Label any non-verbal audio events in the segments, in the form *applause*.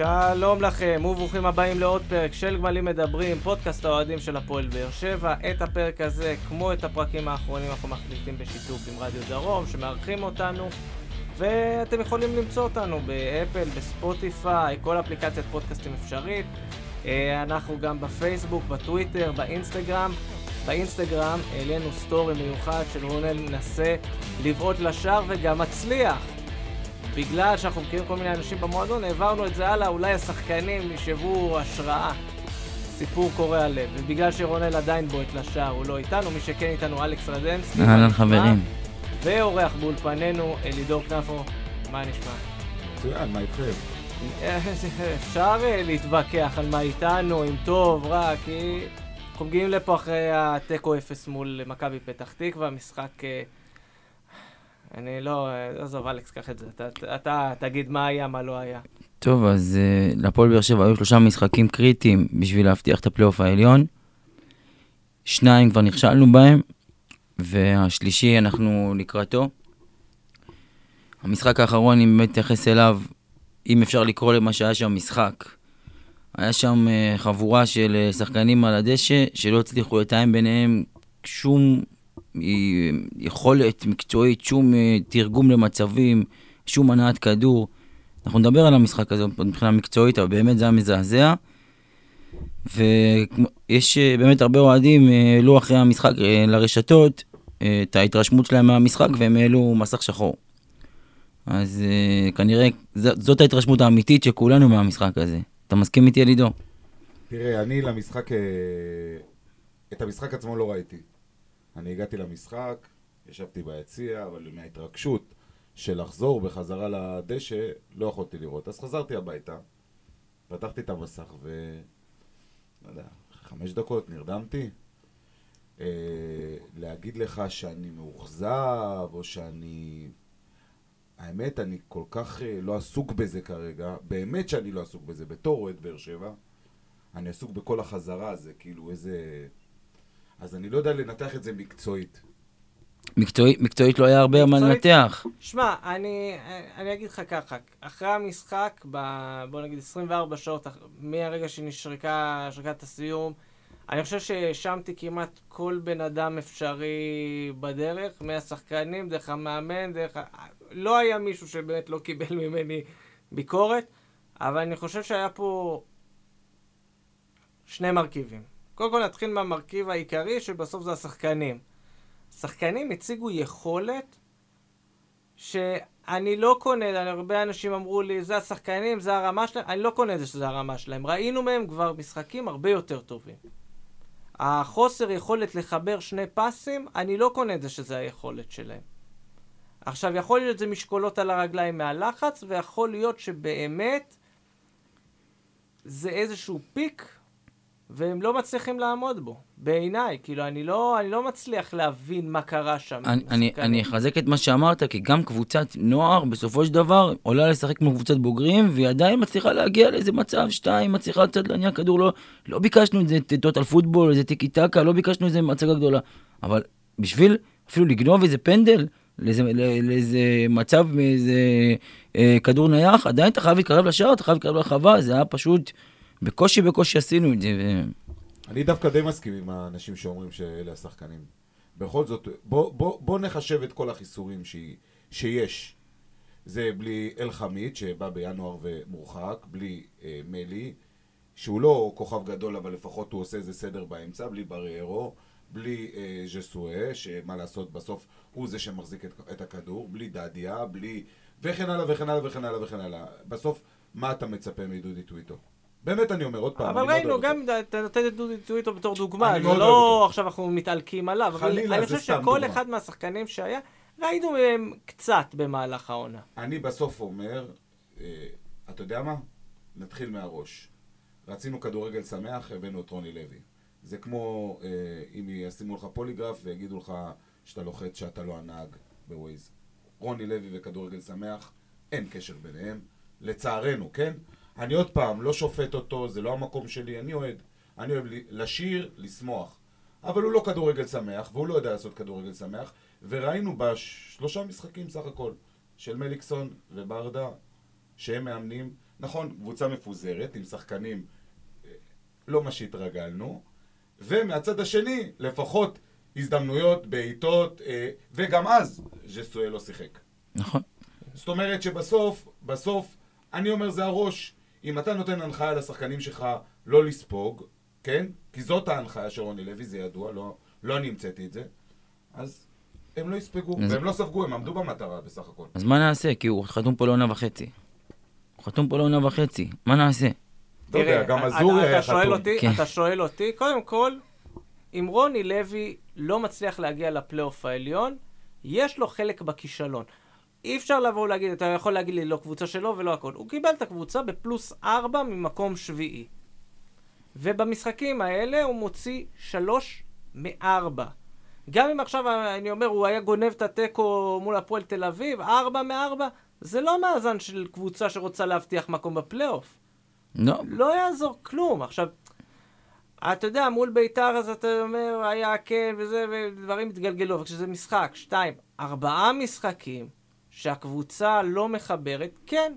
שלום לכם, וברוכים הבאים לעוד פרק של גמלים מדברים, פודקאסט האוהדים של הפועל באר שבע. את הפרק הזה, כמו את הפרקים האחרונים, אנחנו מקליטים בשיתוף עם רדיו דרום, שמארחים אותנו, ואתם יכולים למצוא אותנו באפל, בספוטיפיי, כל אפליקציית פודקאסטים אפשרית. אה, אנחנו גם בפייסבוק, בטוויטר, באינסטגרם. באינסטגרם העלינו סטורי מיוחד של רונל מנסה לבעוט לשער וגם מצליח. בגלל שאנחנו מכירים כל מיני אנשים במועדון, העברנו את זה הלאה, אולי השחקנים ישבו השראה. סיפור קורע לב. ובגלל שרונל עדיין בועט לשער, הוא לא איתנו, מי שכן איתנו אלכס רדנסקי. אהלן חברים. ואורח באולפנינו, אלידור כנפו, מה נשמע? מצוין, מה איתכם? *laughs* אפשר אה, להתווכח על מה איתנו, אם טוב, רע, כי אנחנו מגיעים לפה אחרי התיקו אפס מול מכבי פתח תקווה, משחק... אה, אני לא... אה, עזוב, אלכס, קח את זה. אתה, אתה תגיד מה היה, מה לא היה. טוב, אז uh, להפועל באר שבע היו שלושה משחקים קריטיים בשביל להבטיח את הפלייאוף העליון. שניים כבר נכשלנו בהם, והשלישי אנחנו לקראתו. המשחק האחרון, אם באמת נתייחס אליו, אם אפשר לקרוא למה שהיה שם משחק, היה שם uh, חבורה של uh, שחקנים על הדשא שלא הצליחו לתאם ביניהם שום יכולת מקצועית, שום אה, תרגום למצבים, שום הנעת כדור. אנחנו נדבר על המשחק הזה מבחינה מקצועית, אבל באמת זה היה מזעזע. ויש אה, באמת הרבה אוהדים העלו אחרי המשחק אה, לרשתות את ההתרשמות שלהם מהמשחק והם העלו מסך שחור. אז כנראה זאת ההתרשמות האמיתית של כולנו מהמשחק הזה. אתה מסכים איתי, אלידו? תראה, אני למשחק... את המשחק עצמו לא ראיתי. אני הגעתי למשחק, ישבתי ביציע, אבל מההתרגשות של לחזור בחזרה לדשא, לא יכולתי לראות. אז חזרתי הביתה, פתחתי את המסך ו... לא יודע, חמש דקות נרדמתי. אה, להגיד לך שאני מאוכזב, או שאני... האמת, אני כל כך אה, לא עסוק בזה כרגע, באמת שאני לא עסוק בזה, בתור אוהד באר שבע, אני עסוק בכל החזרה הזה, כאילו איזה... אז אני לא יודע לנתח את זה מקצועית. מקצועית, מקצועית לא היה הרבה מה לנתח. שמע, אני, אני אגיד לך ככה, אחרי המשחק, ב, בוא נגיד 24 שעות, מהרגע שנשרקה שרקת הסיום, אני חושב שהאשמתי כמעט כל בן אדם אפשרי בדרך, מהשחקנים, דרך המאמן, דרך... לא היה מישהו שבאמת לא קיבל ממני ביקורת, אבל אני חושב שהיה פה שני מרכיבים. קודם כל נתחיל מהמרכיב העיקרי, שבסוף זה השחקנים. שחקנים הציגו יכולת שאני לא קונה, הרבה אנשים אמרו לי, זה השחקנים, זה הרמה שלהם, אני לא קונה את זה שזה הרמה שלהם. ראינו מהם כבר משחקים הרבה יותר טובים. החוסר יכולת לחבר שני פסים, אני לא קונה את זה שזה היכולת שלהם. עכשיו, יכול להיות שזה משקולות על הרגליים מהלחץ, ויכול להיות שבאמת זה איזשהו פיק והם לא מצליחים לעמוד בו, בעיניי. כאילו, אני לא, אני לא מצליח להבין מה קרה שם. אני, אני, אני אחזק את מה שאמרת, כי גם קבוצת נוער, בסופו של דבר, עולה לשחק כמו קבוצת בוגרים, והיא עדיין מצליחה להגיע לאיזה מצב, שתיים, מצליחה קצת להניע כדור, לא, לא ביקשנו את זה טוטל פוטבול, איזה טיקי טקה, לא ביקשנו איזה מצגה גדולה. אבל בשביל אפילו לגנוב איזה פנדל, לאיזה, לאיזה מצב מאיזה אה, כדור נייח, עדיין אתה חייב להתקרב לשער, אתה חייב להתקרב לרחבה, זה היה פשוט... בקושי בקושי עשינו את זה. ו... אני דווקא די מסכים עם האנשים שאומרים שאלה השחקנים. בכל זאת, בוא, בוא, בוא נחשב את כל החיסורים ש... שיש. זה בלי אל-חמיד, שבא בינואר ומורחק, בלי אה, מלי, שהוא לא כוכב גדול, אבל לפחות הוא עושה איזה סדר באמצע, בלי בריירו, בלי אה, ז'סואה, שמה לעשות, בסוף הוא זה שמחזיק את, את הכדור, בלי דדיה, בלי... וכן הלאה וכן הלאה וכן הלאה וכן הלאה. בסוף, מה אתה מצפה מדודי טוויטו? באמת אני אומר, עוד פעם. אבל ראינו, גם אתה נותן את דודי טוויטו בתור דוגמה, זה לא עכשיו אנחנו מתעלקים עליו. חלילה. אני חושב שכל אחד מהשחקנים שהיה, ראינו מהם קצת במהלך העונה. אני בסוף אומר, אה, אתה יודע מה? נתחיל מהראש. רצינו כדורגל שמח, הבאנו את רוני לוי. זה כמו אה, אם ישימו לך פוליגרף ויגידו לך שאתה לוחץ שאתה לא הנהג בווייז. רוני לוי וכדורגל שמח, אין קשר ביניהם. לצערנו, כן? אני עוד פעם, לא שופט אותו, זה לא המקום שלי, אני אוהד. אני אוהב לשיר, לשמוח. אבל הוא לא כדורגל שמח, והוא לא יודע לעשות כדורגל שמח, וראינו בשלושה משחקים סך הכל, של מליקסון וברדה, שהם מאמנים, נכון, קבוצה מפוזרת, עם שחקנים אה, לא מה שהתרגלנו, ומהצד השני, לפחות הזדמנויות, בעיטות, אה, וגם אז ז'סואל לא שיחק. נכון. זאת אומרת שבסוף, בסוף, אני אומר זה הראש. אם אתה נותן הנחיה לשחקנים שלך לא לספוג, כן? כי זאת ההנחיה של רוני לוי, זה ידוע, לא, לא אני המצאתי את זה, אז הם לא יספגו, אז- והם לא ספגו, הם עמדו במטרה בסך הכל. אז מה נעשה? כי הוא חתום פה לעונה וחצי. הוא חתום פה לעונה וחצי, מה נעשה? יודע, גם אתה- אזור שואל חתום. אותי, כן. אתה שואל אותי, קודם כל, אם רוני לוי לא מצליח להגיע לפלייאוף העליון, יש לו חלק בכישלון. אי אפשר לבוא ולהגיד, אתה יכול להגיד לי לא קבוצה שלו ולא הכל. הוא קיבל את הקבוצה בפלוס 4 ממקום שביעי. ובמשחקים האלה הוא מוציא 3 מ-4. גם אם עכשיו אני אומר, הוא היה גונב את התיקו מול הפועל תל אביב, 4 מ-4, זה לא מאזן של קבוצה שרוצה להבטיח מקום בפלייאוף. לא, לא יעזור כלום. עכשיו, אתה יודע, מול ביתר אז אתה אומר, היה כן וזה, ודברים התגלגלו, אבל כשזה משחק, שתיים, ארבעה משחקים שהקבוצה לא מחברת, כן,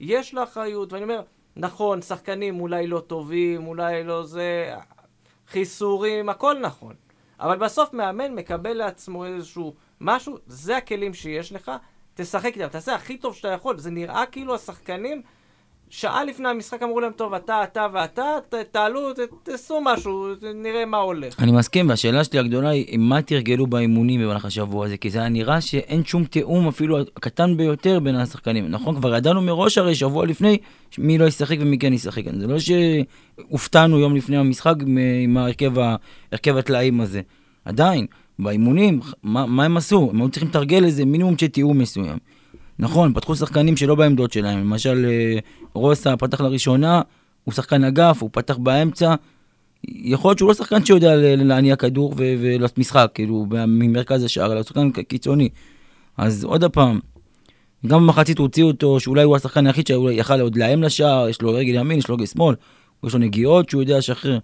יש לה אחריות, ואני אומר, נכון, שחקנים אולי לא טובים, אולי לא זה, חיסורים, הכל נכון. אבל בסוף מאמן מקבל לעצמו איזשהו משהו, זה הכלים שיש לך, תשחק איתם, תעשה הכי טוב שאתה יכול. זה נראה כאילו השחקנים שעה לפני המשחק אמרו להם, טוב, אתה, אתה ואתה, תעלו, תעשו משהו, נראה מה הולך. אני מסכים, והשאלה שלי הגדולה היא, מה תרגלו באימונים במהלך השבוע הזה? כי זה היה נראה שאין שום תיאום אפילו הקטן ביותר בין השחקנים. נכון, כבר ידענו מראש הרי שבוע לפני מי לא ישחק ומי כן ישחק. זה לא שהופתענו יום לפני המשחק עם- הרכב הטלאים הזה. עדיין, באימונים, מה, מה הם עשו? הם היו צריכים לתרגל איזה מינימום של תיאום מסוים. נכון, פתחו שחקנים שלא בעמדות שלהם. למשל, אה, רוסה פתח לראשונה, הוא שחקן אגף, הוא פתח באמצע. יכול להיות שהוא לא שחקן שיודע להניע כדור ולעשות משחק, כאילו, ממרכז השער, אלא הוא שחקן קיצוני. אז עוד פעם, גם במחצית הוציאו אותו, שאולי הוא השחקן היחיד שיכל עוד לאיים לשער, יש לו רגל ימין, יש לו רגל שמאל, יש לו נגיעות שהוא יודע לשחרר.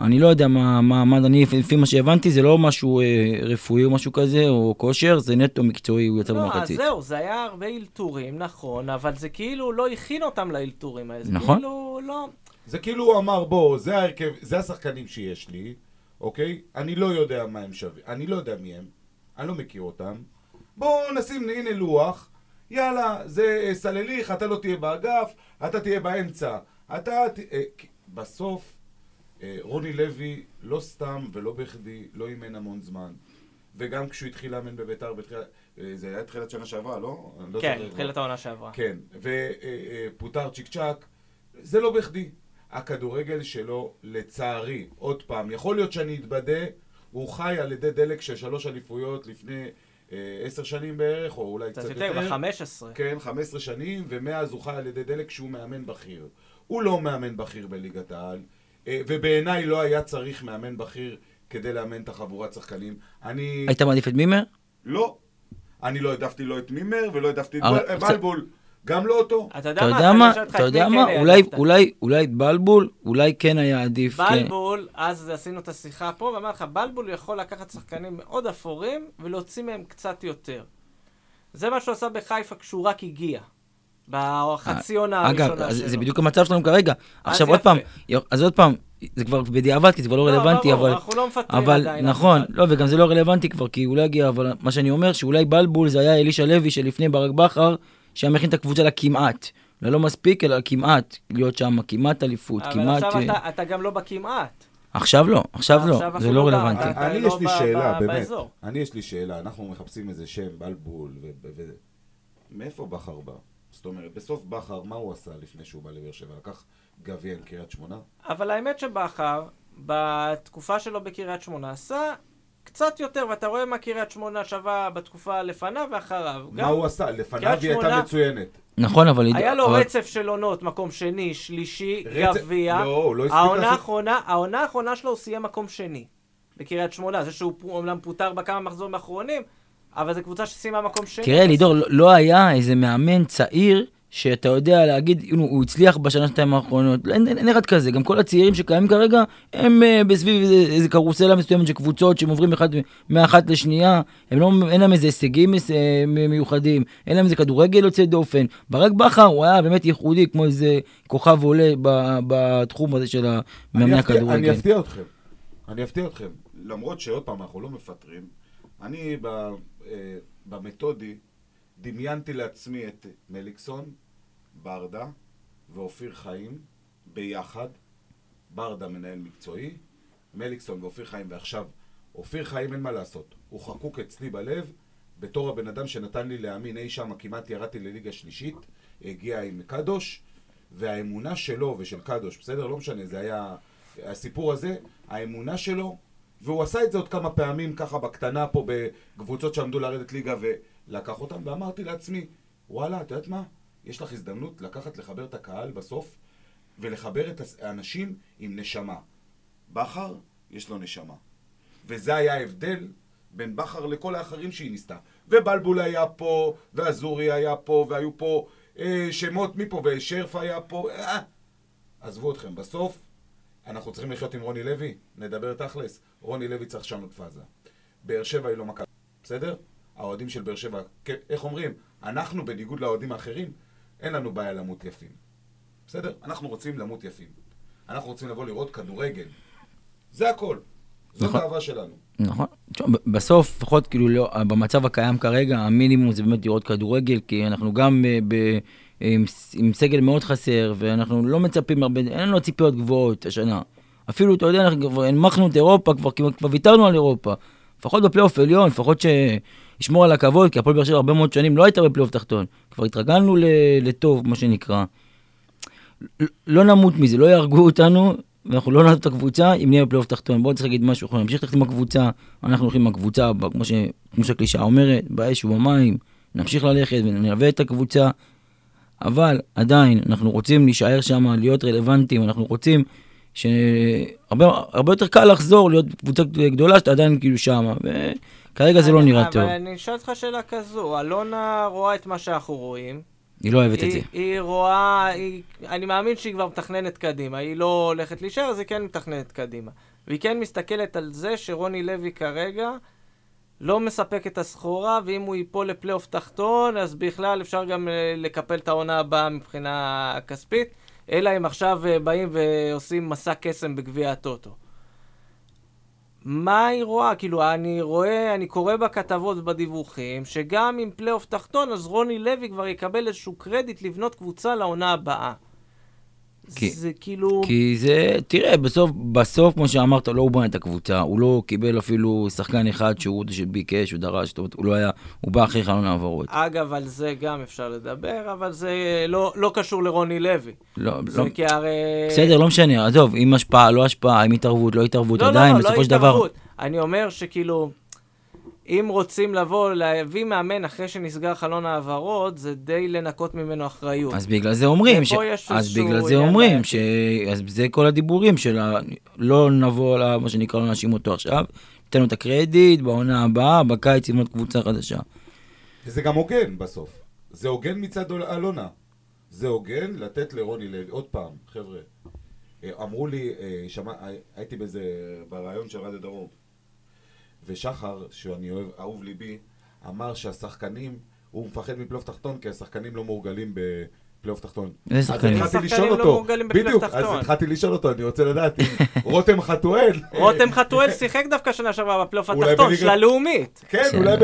אני לא יודע מה, מה, מה אני, לפי מה שהבנתי, זה לא משהו אה, רפואי או משהו כזה, או כושר, זה נטו מקצועי, הוא יצא לא, אז במחצית. זהו, זה היה הרבה אלתורים, נכון, אבל זה כאילו לא הכין אותם לאלתורים האלה. נכון. כאילו, לא... זה כאילו הוא אמר, בוא, זה ההרכב, זה השחקנים שיש לי, אוקיי? אני לא יודע מה הם שווים, אני לא יודע מי הם, אני לא מכיר אותם. בואו נשים, הנה לוח, יאללה, זה אה, סלליך, אתה לא תהיה באגף, אתה תהיה באמצע. אתה... ת- אה, בסוף, רוני לוי, לא סתם ולא בכדי, לא אימן המון זמן. וגם כשהוא התחיל לאמן בביתר, אה, זה היה תחילת שנה שעברה, לא? לא כן. תחילת העונה שעברה. כן, ופוטר צ'יק צ'אק, זה לא בכדי. הכדורגל שלו, לצערי, עוד פעם, יכול להיות שאני אתבדה, הוא חי על ידי דלק של שלוש אליפויות לפני אה, עשר שנים בערך, או אולי קצת קצת יותר, יותר. ב-15. כן, 15 שנים, ומאז הוא חי על ידי דלק שהוא מאמן בכיר. הוא לא מאמן בכיר בליגת העל, אה, ובעיניי לא היה צריך מאמן בכיר כדי לאמן את החבורת שחקנים. אני... היית מעדיף את מימר? לא. אני לא העדפתי לא את מימר ולא העדפתי את קצת- בלבול. גם לא אותו. אתה יודע מה? אתה את יודע מה? כן אולי? אולי, אולי את בלבול, אולי כן היה עדיף. כן. בלבול, אז עשינו את השיחה פה, ואמרתי לך, בלבול יכול לקחת שחקנים מאוד אפורים ולהוציא מהם קצת יותר. זה מה שהוא עשה בחיפה כשהוא רק הגיע. בחצי עונה הראשונה אגב, שלו. אז זה בדיוק המצב שלנו כרגע. עכשיו עוד. פעם, אז עוד פעם, זה כבר בדיעבד, כי זה כבר לא רלוונטי, ברור, אבל... אנחנו לא מפטרים אבל עדיין. נכון, אף אחד. לא, וגם זה לא רלוונטי כבר, כי הוא לא יגיע, אבל מה שאני אומר, שאולי בלבול זה היה אלישע לוי שלפני ברק בכר, שהיה מכין את הקבוצה לכמעט. לא לא מספיק, אלא כמעט להיות שם, כמעט אליפות, אבל כמעט... עכשיו אה, אתה- אתה גם לא בכמעט. עכשיו לא, עכשיו לא, זה לא לא רלוונטי. אני לא יש לי שאלה, באמת. אני יש לי שאלה, אנחנו מחפשים איזה שם, בלבול, מאיפה בכר בא? זאת אומרת, בסוף בכר, מה הוא עשה לפני שהוא בא לבאר שבע? לקח גביע עם קריית שמונה? אבל האמת שבכר, בתקופה שלו בקריית שמונה, עשה קצת יותר, ואתה רואה מה קריית שמונה שווה בתקופה לפניו ואחריו. מה הוא עשה? לפניו היא הייתה מצוינת. נכון, אבל... היה לו אבל- רצף של עונות, מקום שני, שלישי, גביע. לא, הוא לא הספיק העונה לעשות- האחרונה, העונה האחרונה שלו הוא סיים מקום שני. בקריית שמונה, זה שהוא אומנם פוטר בכמה מחזורים האחרונים, אבל זו קבוצה שסיימה מקום שני. תראה, לידור, לא- לא היה איזה מאמן צעיר שאתה יודע להגיד, הנה, הוא הצליח בשנה שנתיים האחרונות, אין, אין, אחד כזה, גם כל הצעירים שקיימים כרגע, הם uh, בסביב איזה, איזה קרוסלה מסוימת של קבוצות שהם עוברים אחד, מאחת לשנייה, הם לא, אין להם איזה הישגים אה, מיוחדים, אין להם איזה כדורגל יוצא דופן. ברק בכר הוא היה באמת ייחודי, כמו איזה כוכב עולה בתחום הזה של מאמני הכדורגל. אני אפתיע אתכם, אני אפתיע אתכם, למרות שעוד פעם אנחנו לא מפטרים, אני ב, אה, במתודי דמיינתי לעצמי את מליקסון, ברדה ואופיר חיים ביחד. ברדה מנהל מקצועי, מליקסון ואופיר חיים, ועכשיו אופיר חיים אין מה לעשות, הוא חקוק אצלי בלב בתור הבן אדם שנתן לי להאמין אי שם, כמעט ירדתי לליגה שלישית, הגיע עם קדוש, והאמונה שלו ושל קדוש, בסדר? לא משנה, זה היה... הסיפור הזה, האמונה שלו, והוא עשה את זה עוד כמה פעמים ככה בקטנה פה בקבוצות שעמדו לרדת ליגה ולקח אותם, ואמרתי לעצמי, וואלה, את יודעת מה? יש לך הזדמנות לקחת, לחבר את הקהל בסוף, ולחבר את האנשים עם נשמה. בכר, יש לו נשמה. וזה היה ההבדל בין בכר לכל האחרים שהיא ניסתה. ובלבול היה פה, ואזורי היה פה, והיו פה אה, שמות מפה, ושרף היה פה. אה, עזבו אתכם, בסוף אנחנו צריכים לחיות עם רוני לוי, נדבר תכלס. רוני לוי צריך לשנות פאזה. באר שבע היא לא מכבי, בסדר? האוהדים של באר שבע, איך אומרים? אנחנו, בניגוד לאוהדים האחרים, אין לנו בעיה למות יפים. בסדר? אנחנו רוצים למות יפים. אנחנו רוצים לבוא לראות כדורגל. זה הכל. זאת נכון. האהבה שלנו. נכון. בסוף, לפחות כאילו לא, במצב הקיים כרגע, המינימום זה באמת לראות כדורגל, כי אנחנו גם אה, עם, עם סגל מאוד חסר, ואנחנו לא מצפים הרבה, אין לנו ציפיות גבוהות השנה. אפילו, אתה יודע, אנחנו כבר הנמכנו את אירופה, כבר, כבר ויתרנו על אירופה. לפחות בפלייאוף עליון, לפחות שישמור על הכבוד, כי הפועל באר שבע הרבה מאוד שנים לא הייתה בפלייאוף תחתון. כבר התרגלנו לטוב, מה שנקרא. לא נמות מזה, לא יהרגו אותנו, ואנחנו לא נעזוב את הקבוצה אם נהיה בפלייאוף תחתון. בואו צריך להגיד משהו, אנחנו נמשיך ללכת עם הקבוצה, אנחנו הולכים עם הקבוצה, כמו, ש, כמו שהקלישה אומרת, באש ובמים, נמשיך ללכת ונלווה את הקבוצה, אבל עדיין, אנחנו רוצים להישאר שם, להיות רלוונטיים, אנחנו רוצים שהרבה יותר קל לחזור, להיות קבוצה גדולה שאתה עדיין כאילו שם, וכרגע זה לא נראה טוב. אבל אני אשאל אותך שאלה כזו, אלונה רואה את מה שאנחנו רואים. היא לא אוהבת היא, את זה. היא רואה, היא, אני מאמין שהיא כבר מתכננת קדימה. היא לא הולכת להישאר, אז היא כן מתכננת קדימה. והיא כן מסתכלת על זה שרוני לוי כרגע לא מספק את הסחורה, ואם הוא ייפול לפלייאוף תחתון, אז בכלל אפשר גם אה, לקפל את העונה הבאה מבחינה כספית. אלא אם עכשיו אה, באים ועושים מסע קסם בגביע הטוטו. מה היא רואה? כאילו, אני רואה, אני קורא בכתבות ובדיווחים, שגם עם פלייאוף תחתון, אז רוני לוי כבר יקבל איזשהו קרדיט לבנות קבוצה לעונה הבאה. כי, זה כאילו... כי זה, תראה, בסוף, בסוף, כמו שאמרת, לא הוא בנה את הקבוצה, הוא לא קיבל אפילו שחקן אחד שהוא שביקש, הוא דרש, זאת אומרת, הוא לא היה, הוא בא אחרי חלון העברות. אגב, על זה גם אפשר לדבר, אבל זה לא, לא קשור לרוני לוי. לא, זה לא, כי הרי... בסדר, לא משנה, עזוב, אם השפעה, לא השפעה, אם התערבות, לא התערבות, לא, עדיין, לא, לא, בסופו לא של דבר... אני אומר שכאילו... אם רוצים לבוא, להביא מאמן אחרי שנסגר חלון העברות, זה די לנקות ממנו אחריות. אז בגלל זה אומרים, ש... אז בגלל זה אומרים, ש... אז זה כל הדיבורים של ה... לא נבוא על מה שנקרא, לא נאשים אותו עכשיו, ניתן לו את הקרדיט, בעונה הבאה, בקיץ לבנות קבוצה חדשה. וזה גם הוגן בסוף. זה הוגן מצד אלונה. זה הוגן לתת לרוני לוי, עוד פעם, חבר'ה, אה, אמרו לי, אה, שמע, הייתי באיזה, ברעיון של רדיו דרום. ושחר, שאני אוהב, אהוב ליבי, אמר שהשחקנים, הוא מפחד מפלייאוף תחתון, כי השחקנים לא מורגלים בפלייאוף תחתון. איזה שחקנים? אז התחלתי לשאול לא אותו, בדיוק, אז התחלתי לשאול אותו, אני רוצה לדעת אם *laughs* רותם חתואל... רותם חתואל שיחק דווקא שנה שעברה בפלייאוף התחתון של הלאומית. כן, אולי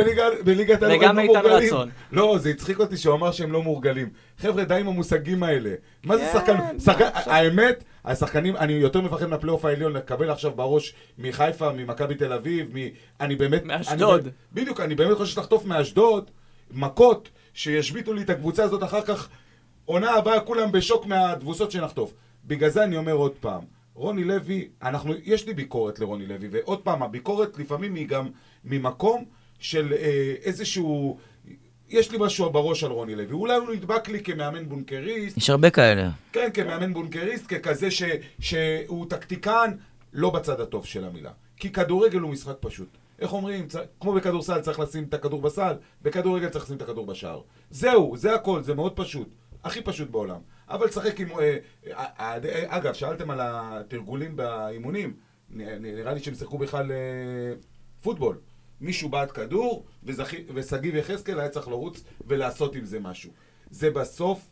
בליגת הלאומית הם לא מורגלים. לא, זה הצחיק אותי שהוא אמר שהם לא מורגלים. חבר'ה, די עם המושגים האלה. מה זה כן, שחקן? האמת... השחקנים, אני יותר מפחד מהפלייאוף העליון לקבל עכשיו בראש מחיפה, ממכבי תל אביב, מ... אני באמת... מאשדוד. בדיוק, אני באמת חושב שתחטוף מאשדוד מכות שישביתו לי את הקבוצה הזאת אחר כך, עונה הבאה כולם בשוק מהתבוסות שנחטוף. בגלל זה אני אומר עוד פעם, רוני לוי, אנחנו, יש לי ביקורת לרוני לוי, ועוד פעם, הביקורת לפעמים היא גם ממקום של אה, איזשהו יש לי משהו בראש על רוני לוי. אולי הוא נדבק לי כמאמן בונקריסט. יש הרבה כאלה. כן, כמאמן בונקריסט, ככזה ש, שהוא טקטיקן, לא בצד הטוב של המילה. כי כדורגל הוא משחק פשוט. איך אומרים? צ... כמו בכדורסל צריך לשים את הכדור בסל, בכדורגל צריך לשים את הכדור בשער. זהו, זה הכל, זה מאוד פשוט. הכי פשוט בעולם. אבל לשחק עם... אה, אה, אה, אגב, שאלתם על התרגולים באימונים, נראה לי שהם שיחקו בכלל פוטבול. מישהו בעט כדור, ושגיב יחזקאל היה צריך לרוץ ולעשות עם זה משהו. זה בסוף,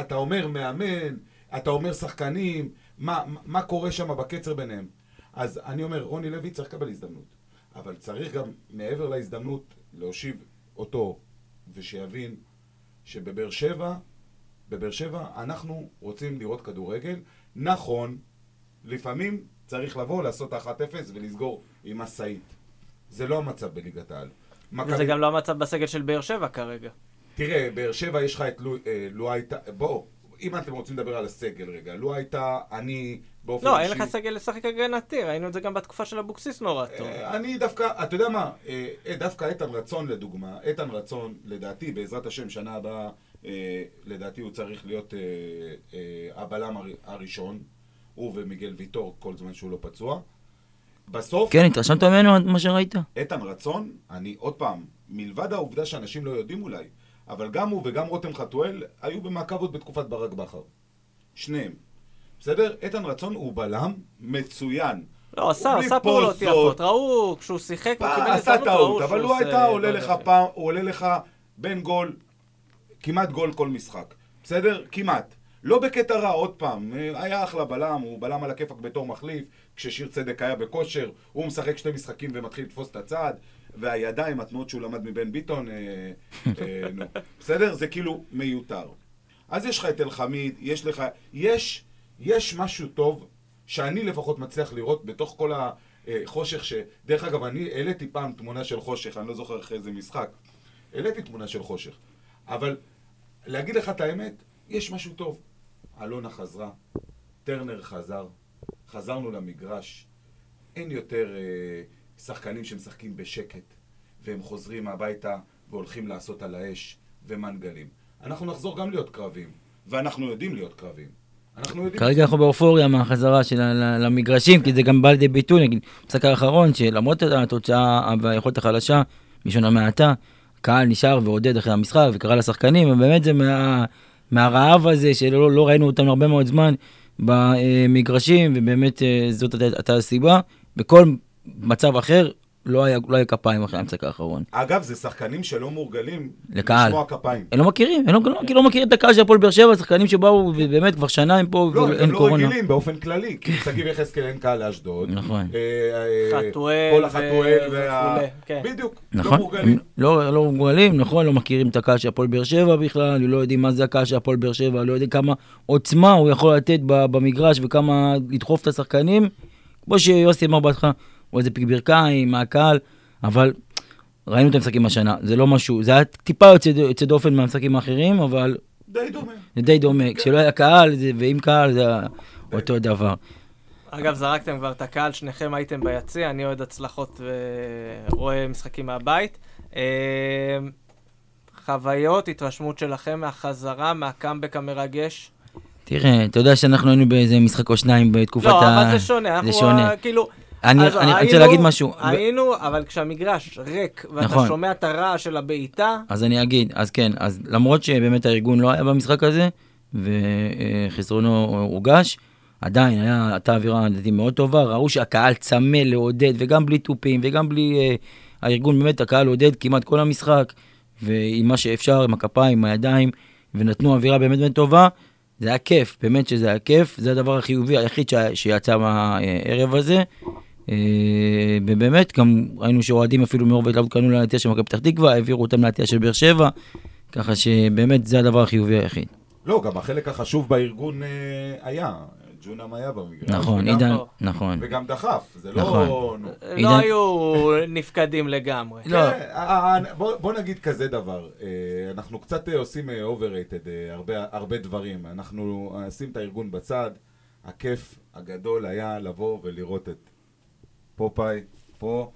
אתה אומר מאמן, אתה אומר שחקנים, מה, מה קורה שם בקצר ביניהם. אז אני אומר, רוני לוי צריך לקבל הזדמנות. אבל צריך גם, מעבר להזדמנות, להושיב אותו, ושיבין שבבאר שבע, בבאר שבע אנחנו רוצים לראות כדורגל. נכון, לפעמים צריך לבוא, לעשות 1-0 ולסגור עם משאית. זה לא המצב בליגת העל. וזה מכבי- גם לא המצב בסגל של באר שבע כרגע. תראה, באר שבע יש לך את אה, לו הייתה, בואו, אם אתם רוצים לדבר על הסגל רגע, לו הייתה, אני באופן לא, אישי... אין לך סגל לשחק הגנתי, ראינו את זה גם בתקופה של אבוקסיס נורא טוב. אה, אני דווקא, אתה יודע מה, אה, אה, דווקא איתן רצון לדוגמה, איתן רצון, לדעתי, בעזרת השם, שנה הבאה, אה, לדעתי הוא צריך להיות הבלם הר- הראשון, הוא ומיגל ויטור, כל זמן שהוא לא פצוע. בסוף, כן, התרשמת ממנו מה שראית? איתן רצון, אני עוד פעם, מלבד העובדה שאנשים לא יודעים אולי, אבל גם הוא וגם רותם חתואל היו במעקב עוד בתקופת ברק בכר. שניהם. בסדר? איתן רצון הוא בלם מצוין. לא, עשה, עשה פעולות. יפות. ראו, כשהוא שיחק, הוא קיבל פעם עשה טעות, אבל הוא הייתה עולה לך. פעם, הוא עולה לך בין גול, כמעט גול כל משחק. בסדר? כמעט. לא בקטע רע, עוד פעם. היה אחלה בלם, הוא בלם על הכיפאק בתור מחליף, כששיר צדק היה בכושר, הוא משחק שני משחקים ומתחיל לתפוס את הצעד, והידיים, התנועות שהוא למד מבן ביטון, אה, אה, נו. בסדר? זה כאילו מיותר. אז יש לך את אלחמיד, יש לך, יש, יש משהו טוב, שאני לפחות מצליח לראות בתוך כל החושך, ש... דרך אגב, אני העליתי פעם תמונה של חושך, אני לא זוכר אחרי איזה משחק. העליתי תמונה של חושך. אבל להגיד לך את האמת, יש משהו טוב. אלונה חזרה, טרנר חזר, חזרנו למגרש, אין יותר אה, שחקנים שמשחקים בשקט, והם חוזרים הביתה והולכים לעשות על האש ומנגלים. אנחנו נחזור גם להיות קרבים, ואנחנו יודעים להיות קרבים. אנחנו יודעים... כרגע אנחנו באופוריה מהחזרה של למגרשים, כי זה גם בא לידי ביטוי, נגיד, במשחק האחרון, שלמרות התוצאה והיכולת החלשה, בלשון המעטה, קהל נשאר ועודד אחרי המשחק וקרא לשחקנים, ובאמת זה מה, מהרעב הזה שלא לא ראינו אותם הרבה מאוד זמן במגרשים, ובאמת אה, זאת הייתה הסיבה. בכל מצב אחר, לא היה, לא היה כפיים אחרי המשחק האחרון. אגב, זה שחקנים שלא מורגלים לקהל. לשמוע כפיים. הם לא מכירים, הם לא, לא, לא מכירים את הקהל של הפועל באר שבע, שחקנים שבאו, ובאמת כבר שנה הם פה, לא, ואין הם לא קורונה. רגילים באופן כללי, כי שגיב יחזקאל אין קהל לאשדוד. נכון. אה, אה, חתואל כל החתואל וה... כן. בדיוק, לא נכון, מורגלים. הם לא, לא מוגבלים, נכון, לא מכירים את הקהל של הפועל באר שבע בכלל, לא יודעים מה זה הקהל של הפועל באר שבע, לא יודעים כמה עוצמה הוא יכול לתת במגרש וכמה לדחוף את השחקנים. כמו שיוסי אמר בהתחלה, הוא איזה פיק ברכיים מהקהל, אבל ראינו את המשחקים השנה, זה לא משהו, זה היה טיפה יוצא, יוצא דופן מהמשחקים האחרים, אבל די דומה. זה די דומה, כשלא היה קהל, זה, ועם קהל זה היה אותו דבר. אגב, זרקתם כבר את הקהל, שניכם הייתם ביציע, אני אוהד הצלחות ורואה משחקים מהבית. אה, חוויות, התרשמות שלכם מהחזרה, מהקאמבק המרגש? תראה, אתה יודע שאנחנו היינו באיזה משחק או שניים בתקופת לא, ה... אבל זה שונה, אנחנו שונה. כאילו... אני- אז אני רוצה היינו- להגיד משהו. היינו, אבל כשהמגרש ריק, ואתה נכון. שומע את הרעש של הבעיטה, אז אני אגיד, אז כן, אז למרות שבאמת הארגון לא היה במשחק הזה, וחסרונו הורגש, עדיין היה, הייתה אווירה לדעתי מאוד טובה, ראו שהקהל צמא לעודד, וגם בלי תופים, וגם בלי... אה, הארגון באמת, הקהל עודד כמעט כל המשחק, ועם מה שאפשר, עם הכפיים, עם הידיים, ונתנו אווירה באמת באמת טובה. זה היה כיף, באמת שזה היה כיף, זה הדבר החיובי היחיד שיצא מהערב הזה. אה, ובאמת, גם ראינו שאוהדים אפילו מרוב ההתלהבות קנו לעטייה של מכבי פתח תקווה, העבירו אותם לעטייה של באר שבע, ככה שבאמת זה הדבר החיובי היחיד. לא, גם החלק החשוב בארגון אה, היה. ג'ונם היה במגרש. נכון, עידן, לא. נכון. וגם דחף, זה לא... נכון. לא היו נפקדים לגמרי. לא. כן, אה, אה, בוא, נגיד כזה דבר, אנחנו קצת עושים overrated הרבה, דברים, אנחנו נשים את הארגון בצד, הכיף הגדול היה לבוא ולראות את פופאי פה,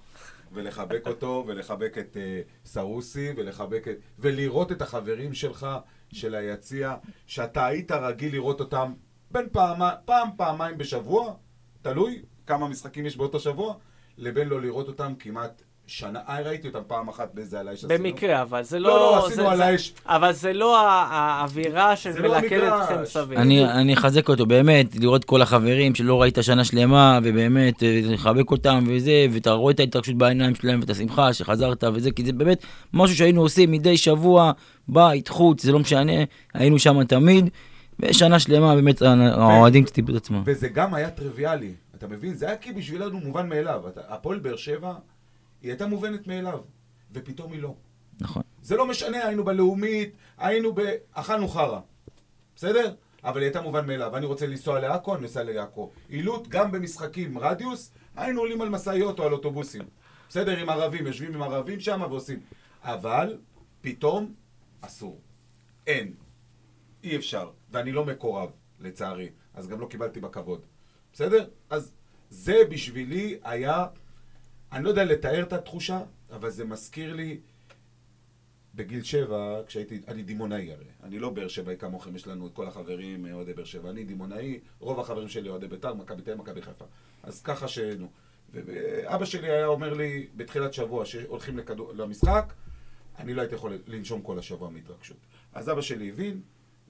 ולחבק אותו, ולחבק את אה, סרוסי, ולחבק את... ולראות את החברים שלך, של היציע, שאתה היית רגיל לראות אותם בין פעם, פעם, פעמיים בשבוע, תלוי כמה משחקים יש באותו שבוע, לבין לא לראות אותם כמעט שנה, אה, ראיתי אותם פעם אחת באיזה על האש עשינו. במקרה, אבל זה לא, לא... לא, עשינו זה- על זה- האש. אבל זה לא האווירה של זה מלכדת המגרש. אתכם מסביב. אני, אחזק אותו, באמת, לראות כל החברים שלא ראית שנה שלמה, ובאמת, אה, לחבק אותם וזה, ואתה רואה את ההתרגשות בעיניים שלהם, ואת השמחה שחזרת וזה, כי זה באמת משהו שהיינו עושים מדי שבוע, בית, חוץ, זה לא משנה, היינו שם תמיד, ושנה שלמה באמת האוהדים קצת איבדו את עצמם. וזה גם היה טריוויאלי, אתה מבין? זה היה כי בשבילנו מובן מאליו. הפועל באר שבע, היא הייתה מובנת מאליו, ופתאום היא לא. נכון. זה לא משנה, היינו בלאומית, היינו ב... אכלנו חרא, בסדר? אבל היא הייתה מובן מאליו. אני רוצה לנסוע לעכו, אני נוסע לעכו. עילוט, גם במשחקים רדיוס, היינו עולים על משאיות או על אוטובוסים. בסדר, עם ערבים, יושבים עם ערבים שם ועושים. אבל, פתאום, אסור. אין. אי אפשר. ואני לא מקורב, לצערי. אז גם לא קיבלתי בכבוד. בסדר? אז זה בשבילי היה... אני לא יודע לתאר את התחושה, אבל זה מזכיר לי... בגיל שבע, כשהייתי, אני דימונאי הרי, אני לא באר שבעי כמוכם, יש לנו את כל החברים אה, אוהדי באר שבע, אני דימונאי, רוב החברים שלי אוהדי בית"ר, מכבי תל אביב, מכבי חיפה. אז ככה שנו. ואבא שלי היה אומר לי בתחילת שבוע שהולכים לכדור, למשחק, אני לא הייתי יכול לנשום כל השבוע מהתרגשות. אז אבא שלי הבין,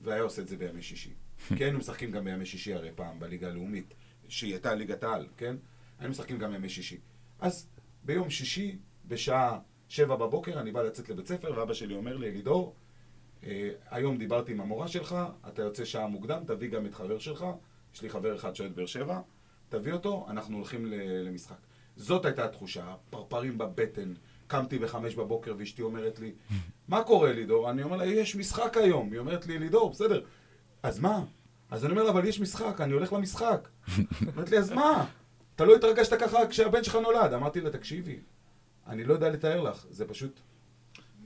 והיה עושה את זה בימי שישי. כי היינו משחקים גם בימי שישי הרי פעם בליגה הלאומית, שהיא הייתה ליגת העל, כן? היינו משחקים גם בימי שישי. אז ביום שישי, בשעה שבע בבוקר, אני בא לצאת לבית ספר, ואבא שלי אומר לי, אלידור, אה, היום דיברתי עם המורה שלך, אתה יוצא שעה מוקדם, תביא גם את חבר שלך, יש לי חבר אחד שאוהד באר שבע, תביא אותו, אנחנו הולכים למשחק. זאת הייתה התחושה, פרפרים בבטן. קמתי בחמש בבוקר ואשתי אומרת לי, מה קורה לידור? אני אומר לה, יש משחק היום. היא אומרת לי, לידור, בסדר. אז מה? אז אני אומר לה, אבל יש משחק, אני הולך למשחק. *laughs* אומרת לי, אז מה? אתה לא התרגשת ככה כשהבן שלך נולד. אמרתי לה, תקשיבי, אני לא יודע לתאר לך, זה פשוט...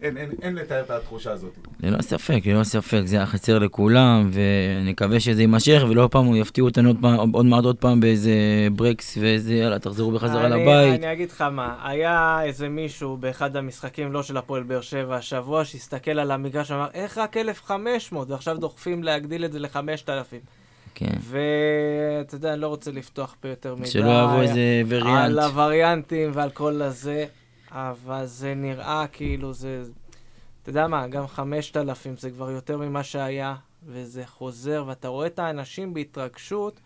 אין, אין, אין לתאר את התחושה הזאת. ללא ספק, ללא ספק, זה היה חסר לכולם, ואני מקווה שזה יימשך, ולא פעם יפתיעו אותנו עוד, פעם, עוד מעט עוד פעם באיזה ברקס, ואיזה, יאללה, תחזרו בחזרה אני- לבית. אני אגיד לך מה, היה איזה מישהו באחד המשחקים, לא של הפועל באר שבע, השבוע, שהסתכל על המגרש ואמר, איך רק 1,500, ועכשיו דוחפים להגדיל את זה ל-5,000. כן. ואתה יודע, אני לא רוצה לפתוח פה יותר מדי. שלא יבוא איזה וריאנט. על הווריאנטים ועל כל הזה, אבל זה נראה כאילו זה... אתה יודע מה, גם 5,000 זה כבר יותר ממה שהיה, וזה חוזר, ואתה רואה את האנשים בהתרגשות.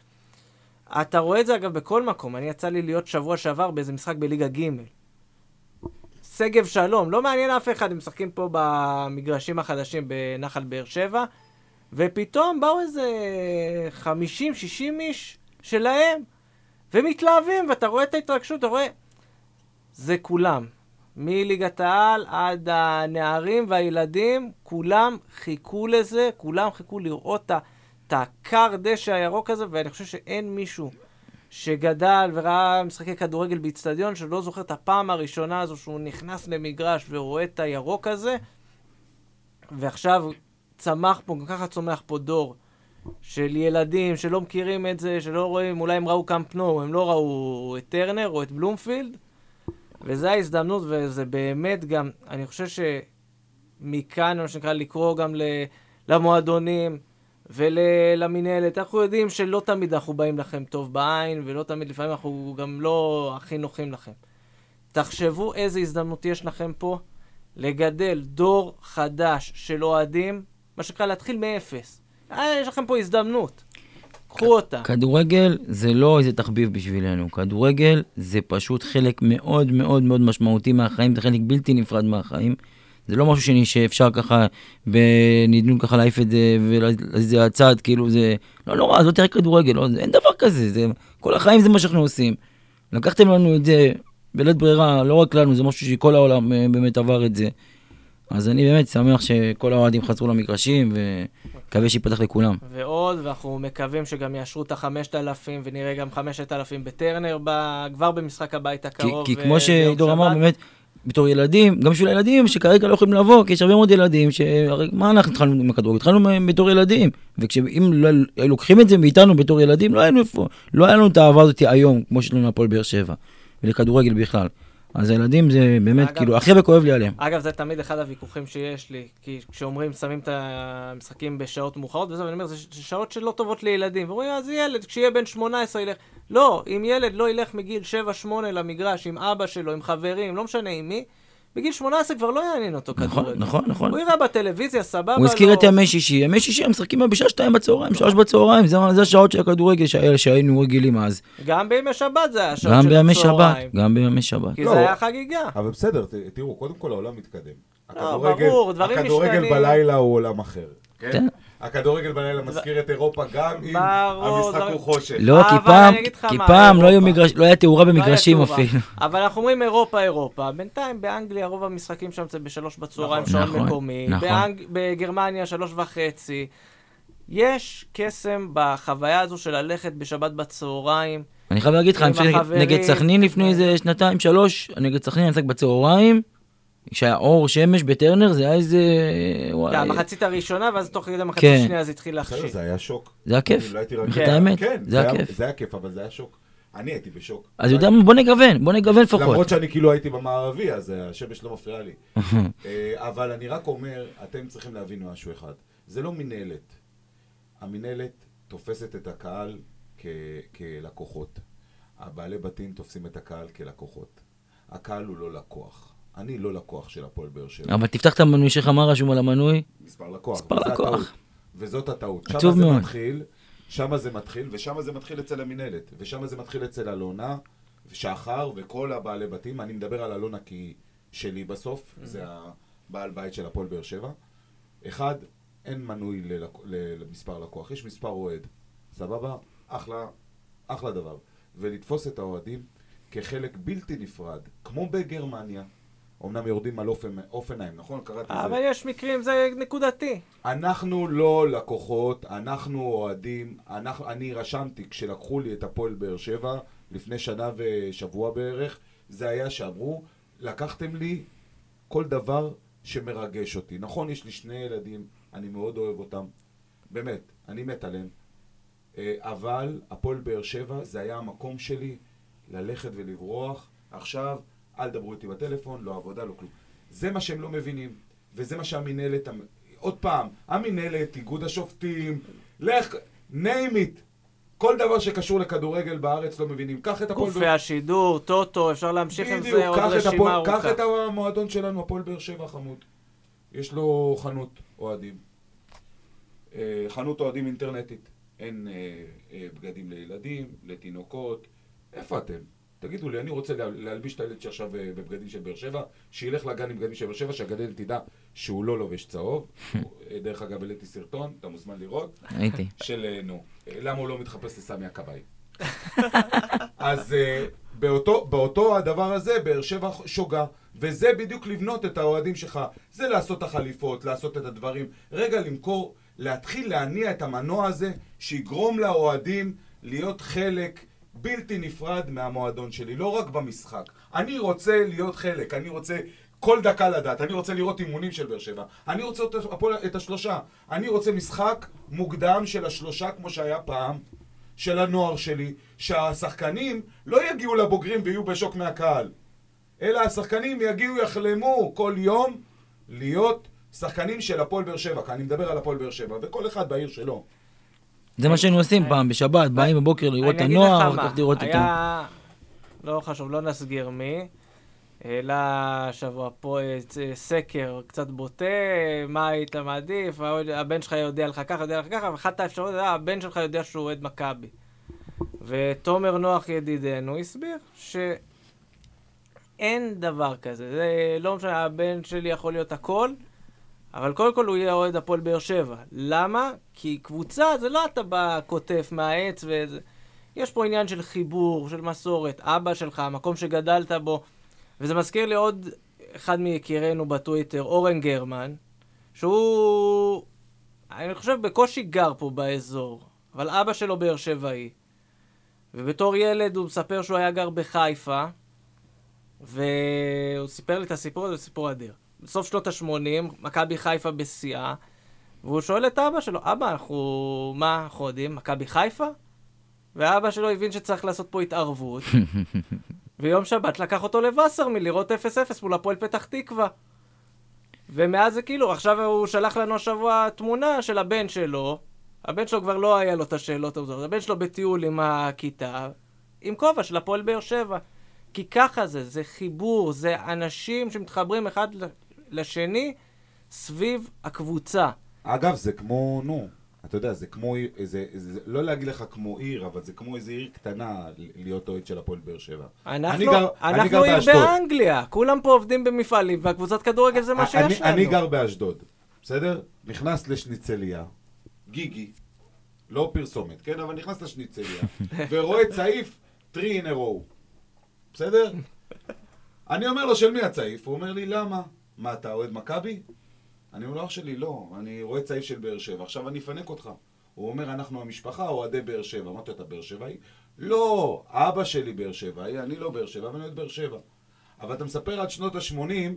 אתה רואה את זה אגב בכל מקום. אני יצא לי להיות שבוע שעבר באיזה משחק בליגה ג'. שגב שלום, לא מעניין אף אחד, הם משחקים פה במגרשים החדשים בנחל באר שבע, ופתאום באו איזה 50-60 איש שלהם, ומתלהבים, ואתה רואה את ההתרגשות, אתה רואה... זה כולם. מליגת העל עד הנערים והילדים, כולם חיכו לזה, כולם חיכו לראות את הכר דשא הירוק הזה, ואני חושב שאין מישהו שגדל וראה משחקי כדורגל באיצטדיון, שלא זוכר את הפעם הראשונה הזו שהוא נכנס למגרש ורואה את הירוק הזה, ועכשיו צמח פה, גם ככה צומח פה דור של ילדים שלא מכירים את זה, שלא רואים, אולי הם ראו קאמפ נו, הם לא ראו את טרנר או את בלומפילד, וזו ההזדמנות, וזה באמת גם, אני חושב שמכאן, מה שנקרא, לקרוא גם למועדונים ולמינהלת. אנחנו יודעים שלא תמיד אנחנו באים לכם טוב בעין, ולא תמיד, לפעמים אנחנו גם לא הכי נוחים לכם. תחשבו איזה הזדמנות יש לכם פה לגדל דור חדש של אוהדים, מה שנקרא להתחיל מאפס. אה, יש לכם פה הזדמנות. קחו אותה. כדורגל זה לא איזה תחביב בשבילנו, כדורגל זה פשוט חלק מאוד מאוד מאוד משמעותי מהחיים, זה חלק בלתי נפרד מהחיים. זה לא משהו שאני- שאפשר ככה, בנדנוד ככה להעיף את זה ולהזיז הצד, כאילו זה, לא נורא, אז לא תראה כדורגל, לא, אין דבר כזה, זה, כל החיים זה מה שאנחנו עושים. לקחתם לנו את זה בלית ברירה, לא רק לנו, זה משהו שכל העולם אה, באמת עבר את זה. אז אני באמת שמח שכל האוהדים חזרו למגרשים, ומקווה שייפתח לכולם. ועוד, ואנחנו מקווים שגם יאשרו את החמשת אלפים, ונראה גם חמשת אלפים בטרנר ב... כבר במשחק הבית כי, הקרוב. כי אה, כמו ביום אמר. באמת, בתור ילדים, גם בשביל הילדים שכרגע לא יכולים לבוא, כי יש הרבה מאוד ילדים, שהרי מה אנחנו התחלנו עם הכדורגל? התחלנו בתור ילדים, ואם לא היו לוקחים את זה מאיתנו בתור ילדים, לא היינו לא היה לנו את האהבה הזאת היום, כמו שיש לנו להפועל באר שבע, ולכדורגל בכלל. אז הילדים זה באמת, אגב- כאילו, הכי הרבה כואב לי עליהם. אגב, זה תמיד אחד הוויכוחים שיש לי, כי כשאומרים, שמים את המשחקים בשעות מאוחרות וזה, ואני אומר, זה שעות שלא טובות לילדים. ואומרים, אז ילד, כשיהיה בן 18 ילך. לא, אם ילד לא ילך מגיל 7-8 למגרש עם אבא שלו, עם חברים, לא משנה עם מי, בגיל 18 כבר לא יעניין אותו נכון, כדורגל. נכון, נכון. הוא יראה בטלוויזיה, סבבה הוא הזכיר לו. את ימי שישי, ימי שישי הם משחקים בשעה שתיים בצהריים, שלוש בצהריים, זה זה השעות של הכדורגל שהיינו רגילים אז. גם בימי שבת זה היה שעות גם של בימי שבת, הצהריים. גם בימי שבת. כי לא. זה היה חגיגה. אבל בסדר, ת- תראו, קודם כל העולם מתקדם. לא, ברור, דברים הכדורגל משתנים. בלילה הוא עולם אחר. כן. הכדורגל בלילה מזכיר את אירופה גם אם המשחק הוא חושך. לא, כי פעם, כי פעם לא לא היה תאורה לא במגרשים. אפילו. אבל אנחנו אומרים אירופה, אירופה. בינתיים באנגליה רוב המשחקים שם זה בשלוש בצהריים, נכון, שעון נכון, מקומי. נכון. בגרמניה שלוש וחצי. יש קסם בחוויה הזו של ללכת בשבת בצהריים. אני חייב להגיד לך. נגד סכנין לפני איזה שנתיים, שלוש, נגד סכנין אני משחק בצהריים, כשהיה אור שמש בטרנר, זה היה איזה... זה המחצית הראשונה, ואז תוך כדי המחצית כן. השנייה זה התחיל להכשיל. זה היה שוק. זה היה כיף. אני לא האמת, כן, זה היה כיף. זה היה כיף, אבל זה היה שוק. אני הייתי בשוק. אז יודע מה, בוא נגוון, בוא נגוון לפחות. למרות שאני כאילו הייתי במערבי, אז השמש לא מפריעה לי. *laughs* אה, אבל אני רק אומר, אתם צריכים להבין משהו אחד. זה לא מינהלת. המינהלת תופסת את הקהל כ- כלקוחות. הבעלי בתים תופסים את הקהל כלקוחות. הקהל הוא לא לקוח. אני לא לקוח של הפועל באר שבע. אבל תפתח את המנוי שלך, מה רשום על המנוי? מספר לקוח. מספר לקוח. וזאת הטעות. עצוב מאוד. מתחיל, שמה זה מתחיל, ושמה זה מתחיל אצל המינהלת. ושמה זה מתחיל אצל אלונה, שחר וכל הבעלי בתים. אני מדבר על אלונה כי שלי בסוף, זה הבעל בית של הפועל באר שבע. אחד, אין מנוי ללק... למספר לקוח, יש מספר אוהד. סבבה? אחלה, אחלה דבר. ולתפוס את האוהדים כחלק בלתי נפרד, כמו בגרמניה. אמנם יורדים על אופן, אופנהיים, נכון? קראתי את זה. אבל יש מקרים, זה נקודתי. אנחנו לא לקוחות, אנחנו אוהדים, אנחנו, אני רשמתי כשלקחו לי את הפועל באר שבע לפני שנה ושבוע בערך, זה היה שאמרו, לקחתם לי כל דבר שמרגש אותי. נכון, יש לי שני ילדים, אני מאוד אוהב אותם, באמת, אני מת עליהם, אה, אבל הפועל באר שבע זה היה המקום שלי ללכת ולברוח. עכשיו, אל תדברו איתי בטלפון, לא עבודה, לא כלום. זה מה שהם לא מבינים, וזה מה שהמינהלת... המ- עוד פעם, המינהלת, איגוד השופטים, לך, name it. כל דבר שקשור לכדורגל בארץ לא מבינים. קח את הפועל... גופי השידור, טוטו, אפשר להמשיך עם זה עוד רשימה ארוכה. קח את המועדון שלנו, הפועל באר שבע חמוד. יש לו חנות אוהדים. אה, חנות אוהדים אינטרנטית. אין אה, אה, בגדים לילדים, לתינוקות. איפה אתם? תגידו לי, אני רוצה לה- להלביש את הילד שעכשיו אה, בבגדים של באר שבע, שילך לגן עם בגדים של באר שבע, שהגננת תדע שהוא לא לובש צהוב. *laughs* אה, דרך אגב, העליתי סרטון, אתה מוזמן לראות. הייתי. של אה, נו, למה הוא לא מתחפש לסמי הכבאי. *laughs* אז באותו, באותו הדבר הזה, באר שבע שוגה, וזה בדיוק לבנות את האוהדים שלך. זה לעשות את החליפות, לעשות את הדברים. רגע למכור, להתחיל להניע את המנוע הזה, שיגרום לאוהדים להיות חלק בלתי נפרד מהמועדון שלי, לא רק במשחק. אני רוצה להיות חלק, אני רוצה כל דקה לדעת, אני רוצה לראות אימונים של באר שבע, אני רוצה את, הפועל- את השלושה, אני רוצה משחק מוקדם של השלושה כמו שהיה פעם, של הנוער שלי, שהשחקנים לא יגיעו לבוגרים ויהיו בשוק מהקהל, אלא השחקנים יגיעו, יחלמו כל יום להיות שחקנים של הפועל באר שבע, כי אני מדבר על הפועל באר שבע, וכל אחד בעיר שלו. זה מה שהיינו עושים פעם, בשבת, באים בבוקר לראות את הנוער, כך לראות את ה... לא חשוב, לא נסגיר מי. העלה השבוע פה אה, צ- סקר קצת בוטה, מה היית מעדיף, הבן שלך יודע לך ככה, יודע לך ככה, ואחת האפשרויות, אה, הבן שלך יודע שהוא אוהד מכבי. ותומר נוח ידידנו הסביר שאין דבר כזה, זה לא משנה, הבן שלי יכול להיות הכל, אבל קודם כל הוא יהיה אוהד הפועל באר שבע. למה? כי קבוצה זה לא אתה בא, כותף מהעץ וזה... יש פה עניין של חיבור, של מסורת, אבא שלך, המקום שגדלת בו. וזה מזכיר לי עוד אחד מיקירינו בטוויטר, אורן גרמן, שהוא, אני חושב, בקושי גר פה באזור, אבל אבא שלו באר שבעי. ובתור ילד הוא מספר שהוא היה גר בחיפה, והוא סיפר לי את הסיפור הזה, סיפור אדיר. בסוף שנות ה-80, מכבי חיפה בשיאה, והוא שואל את אבא שלו, אבא, אנחנו, מה אנחנו יודעים, מכבי חיפה? ואבא שלו הבין שצריך לעשות פה התערבות, *laughs* ויום שבת לקח אותו לווסרמיל לראות 0-0 מול הפועל פתח תקווה. ומאז זה כאילו, עכשיו הוא שלח לנו השבוע תמונה של הבן שלו. הבן שלו כבר לא היה לו את השאלות הזאת. הבן שלו בטיול עם הכיתה, עם כובע של הפועל באר שבע. כי ככה זה, זה חיבור, זה אנשים שמתחברים אחד לשני סביב הקבוצה. אגב, זה כמו, נו, אתה יודע, זה כמו, עיר- זה, זה, לא להגיד לך כמו עיר, אבל זה כמו איזה עיר קטנה להיות אוהד של הפועל באר שבע. אני אנחנו, גר- אני אנחנו גר עיר באשדוד. באנגליה, כולם פה עובדים במפעלים, והקבוצת כדורגל זה מה שיש אני, לנו. אני גר באשדוד, בסדר? נכנס לשניצליה, גיגי, לא פרסומת, כן? אבל נכנס לשניצליה, *laughs* ורואה צעיף 3 in a row, בסדר? אני אומר לו, של מי הצעיף? הוא אומר לי, למה? מה, אתה אוהד מכבי? אני אומר לו, אח שלי, לא, אני רואה צעיף של באר שבע, עכשיו אני אפנק אותך. הוא אומר, אנחנו המשפחה אוהדי באר שבע. אמרתי אתה באר שבעי? לא, אבא שלי באר שבעי, אני לא באר שבע, אבל אני אוהד באר שבע. אבל אתה מספר עד שנות ה-80,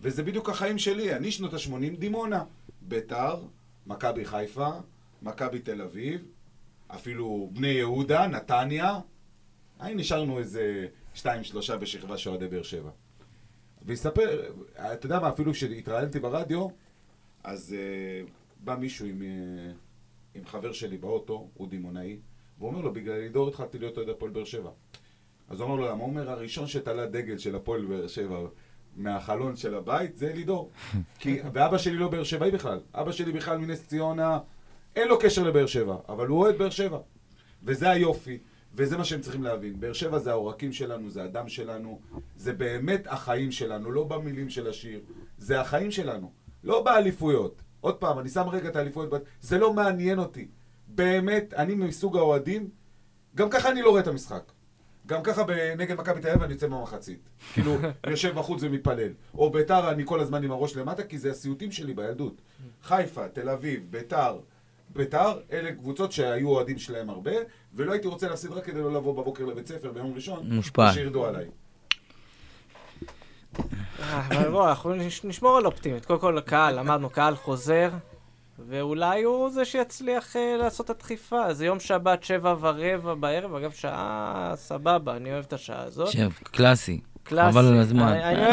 וזה בדיוק החיים שלי. אני שנות ה-80, דימונה. ביתר, מכבי חיפה, מכבי תל אביב, אפילו בני יהודה, נתניה. היי, נשארנו איזה שתיים, שלושה בשכבה של אוהדי באר שבע. ויספר, אתה יודע מה, אפילו כשהתראיינתי ברדיו, אז uh, בא מישהו עם, uh, עם חבר שלי באוטו, הוא דימונאי, והוא אומר לו, בגלל לידור התחלתי להיות אוהד הפועל באר שבע. אז הוא אומר לו, למה? הוא אומר, הראשון שתלה דגל של הפועל באר שבע מהחלון של הבית זה לידור. *laughs* כי, ואבא שלי לא באר שבעי בכלל. אבא שלי בכלל מנס ציונה, אין לו קשר לבאר שבע, אבל הוא אוהד באר שבע. וזה היופי, וזה מה שהם צריכים להבין. באר שבע זה העורקים שלנו, זה הדם שלנו, זה באמת החיים שלנו, לא במילים של השיר. זה החיים שלנו, לא באליפויות. עוד פעם, אני שם רגע את האליפויות, זה לא מעניין אותי. באמת, אני מסוג האוהדים, גם ככה אני לא רואה את המשחק. גם ככה נגד מכבי תל אביב אני יוצא מהמחצית. כאילו, אני *laughs* יושב בחוץ ומתפלל. או ביתר, אני כל הזמן עם הראש למטה, כי זה הסיוטים שלי בילדות. חיפה, תל אביב, ביתר, ביתר, אלה קבוצות שהיו אוהדים שלהם הרבה, ולא הייתי רוצה להפסיד רק כדי לא לבוא בבוקר לבית ספר ביום ראשון, מושפע. ושירדו עליי. אה, אבל בוא, אנחנו נש- נשמור על אופטימיות. קודם כל, קהל, אמרנו, קהל חוזר, ואולי הוא זה שיצליח אה, לעשות את הדחיפה. זה יום שבת, שבע ורבע בערב, אגב, שעה סבבה, אני אוהב את השעה הזאת. שב, קלאסי. קלאסי. חבל על הזמן. אני-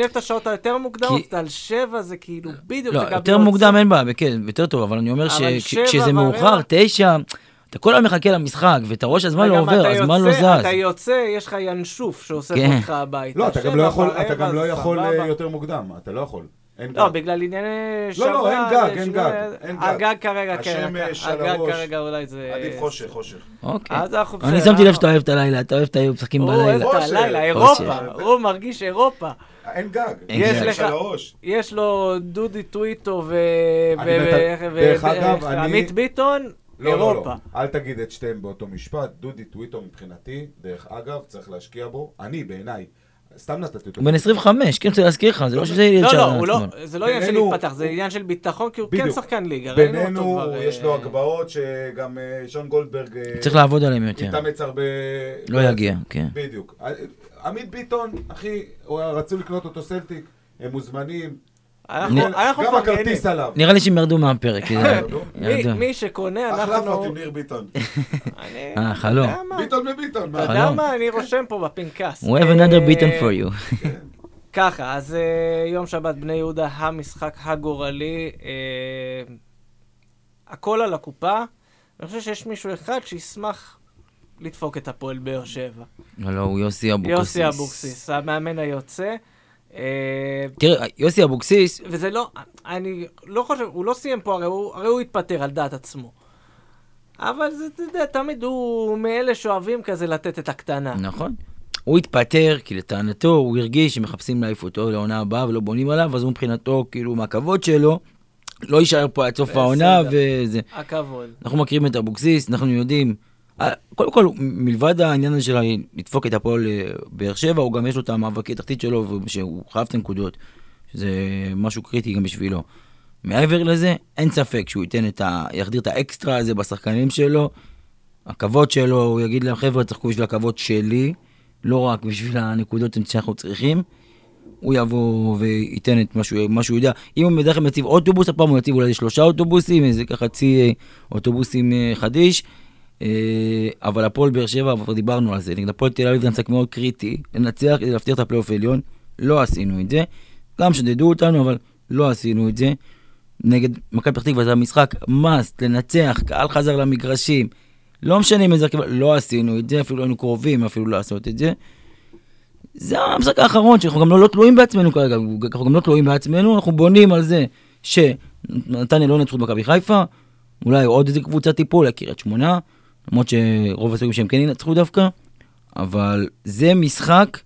אוהב- את השעות היותר מוקדמות, כי- על שבע זה כאילו בדיוק, לא, זה גם יותר מוקדם. אין בעיה, כן, יותר טוב, אבל אני אומר אבל שכשזה מאוחר, תשע, אתה כל היום מחכה למשחק, ואתה רואה שהזמן לא עובר, הזמן לא זז. אתה יוצא, יש לך ינשוף שאוסף כן. אותך הביתה. לא, אתה גם לא יכול, לא. אה, יותר מוקדם, אתה לא יכול. אין לא, גג. בגלל ענייני שבת. לא, לא, אין גג, אין גג, אין גג. הגג כרגע, כן. השמש על הגג הראש. כרגע אולי זה... עדיף חושך, חושך. אוקיי. אז אנחנו אני בסדר, שמתי לב שאתה אוהב את הלילה, אתה אוהב את היום משחקים הוא אוהב בלילה. את. הלילה, אירופה. הוא מרגיש אירופה. אין גג. יש. לך-. יש לו דודי טוויטו ו... אני דרך אגב, אני- עמית ביטון, לא, לא, אירופה. לא. אל תגיד את שתיהם באותו משפט. דודי טוויטו מבחינתי, דרך אגב, צריך להשקיע בו. אני, בעיניי. סתם נתתי אותו. הוא בן 25, כן, רוצה להזכיר לך, זה לא שזה ילד לא, שעה לא, לא, עצמו. זה לא עניין של להתפתח, זה עניין של ביטחון, כי הוא כן. שחקן ליגה, ראינו אותו בינינו, כבר. יש לו אה, הגבהות שגם אה, שון גולדברג אה, צריך לעבוד עליהם יותר. מתאמץ הרבה... לא יגיע, כן. בדיוק. אה, עמית ביטון, אחי, רצו לקנות אותו סלטיק, הם מוזמנים. אנחנו גם מפרגנים. הכרטיס עליו. נראה לי שהם ירדו מהפרק. כי *laughs* זה- ירדו? מי- ירדו. מי שקונה, אנחנו... פחות עם ניר ביטון. *laughs* אני- אה, חלום. ביטון וביטון. אתה יודע. מה? אני רושם פה בפנקס. We have another אה, beaten for you. *laughs* ככה, אז אה, יום שבת בני יהודה, המשחק הגורלי, אה, הכל על הקופה. אני חושב שיש מישהו אחד שישמח לדפוק את הפועל באר שבע. לא, לא, הוא יוסי אבוקסיס. יוסי אבוקסיס, המאמן היוצא. אה, תראה, יוסי אבוקסיס, וזה לא, אני לא חושב, הוא לא סיים פה, הרי הוא, הרי הוא התפטר על דעת עצמו. אבל זה, אתה יודע, תמיד הוא מאלה שאוהבים כזה לתת את הקטנה. נכון. הוא התפטר, כי לטענתו הוא הרגיש שמחפשים להעיף אותו לעונה הבאה ולא בונים עליו, אז הוא מבחינתו, כאילו, מהכבוד שלו, לא יישאר פה עד סוף. העונה, וזה. הכבוד. אנחנו מכירים את אבוקסיס, אנחנו יודעים. אה, קודם כל, מלבד העניין הזה של לדפוק את הפועל אה, באר שבע, הוא גם יש לו את המאבקי תחתית שלו, שהוא חייב את הנקודות, שזה משהו קריטי גם בשבילו. מעבר לזה, אין ספק שהוא ייתן את ה... יחדיר את האקסטרה הזה בשחקנים שלו. הכבוד שלו, הוא יגיד להם, חבר'ה, תשחקו בשביל הכבוד שלי, לא רק בשביל הנקודות שאנחנו צריכים. הוא יבוא וייתן את מה שהוא, מה שהוא יודע. אם הוא בדרך כלל מציב אוטובוס, הפעם הוא יציב אולי שלושה אוטובוסים, איזה ככה צי אה, אוטובוסים חדיש. אה, אבל הפועל באר שבע, כבר דיברנו על זה, נגד הפועל תל אביב זה משחק מאוד קריטי, לנצח כדי להבטיח את הפלייאוף העליון, לא עשינו את זה. גם שדדו אותנו, אבל לא עשינו את זה. נגד מכבי פתח תקווה זה המשחק must, לנצח, קהל חזר למגרשים. לא משנה אם איזה הרכב, לא עשינו את זה, אפילו היינו קרובים אפילו לעשות את זה. זה המשחק האחרון, שאנחנו גם לא, לא תלויים בעצמנו כרגע, אנחנו גם לא תלויים בעצמנו, אנחנו בונים על זה שנתניה לא ינצחו את מכבי חיפה, אולי עוד איזה קבוצה טיפול, קריית שמונה, למרות שרוב הסיכויים שהם כן ינצחו דווקא, אבל זה משחק,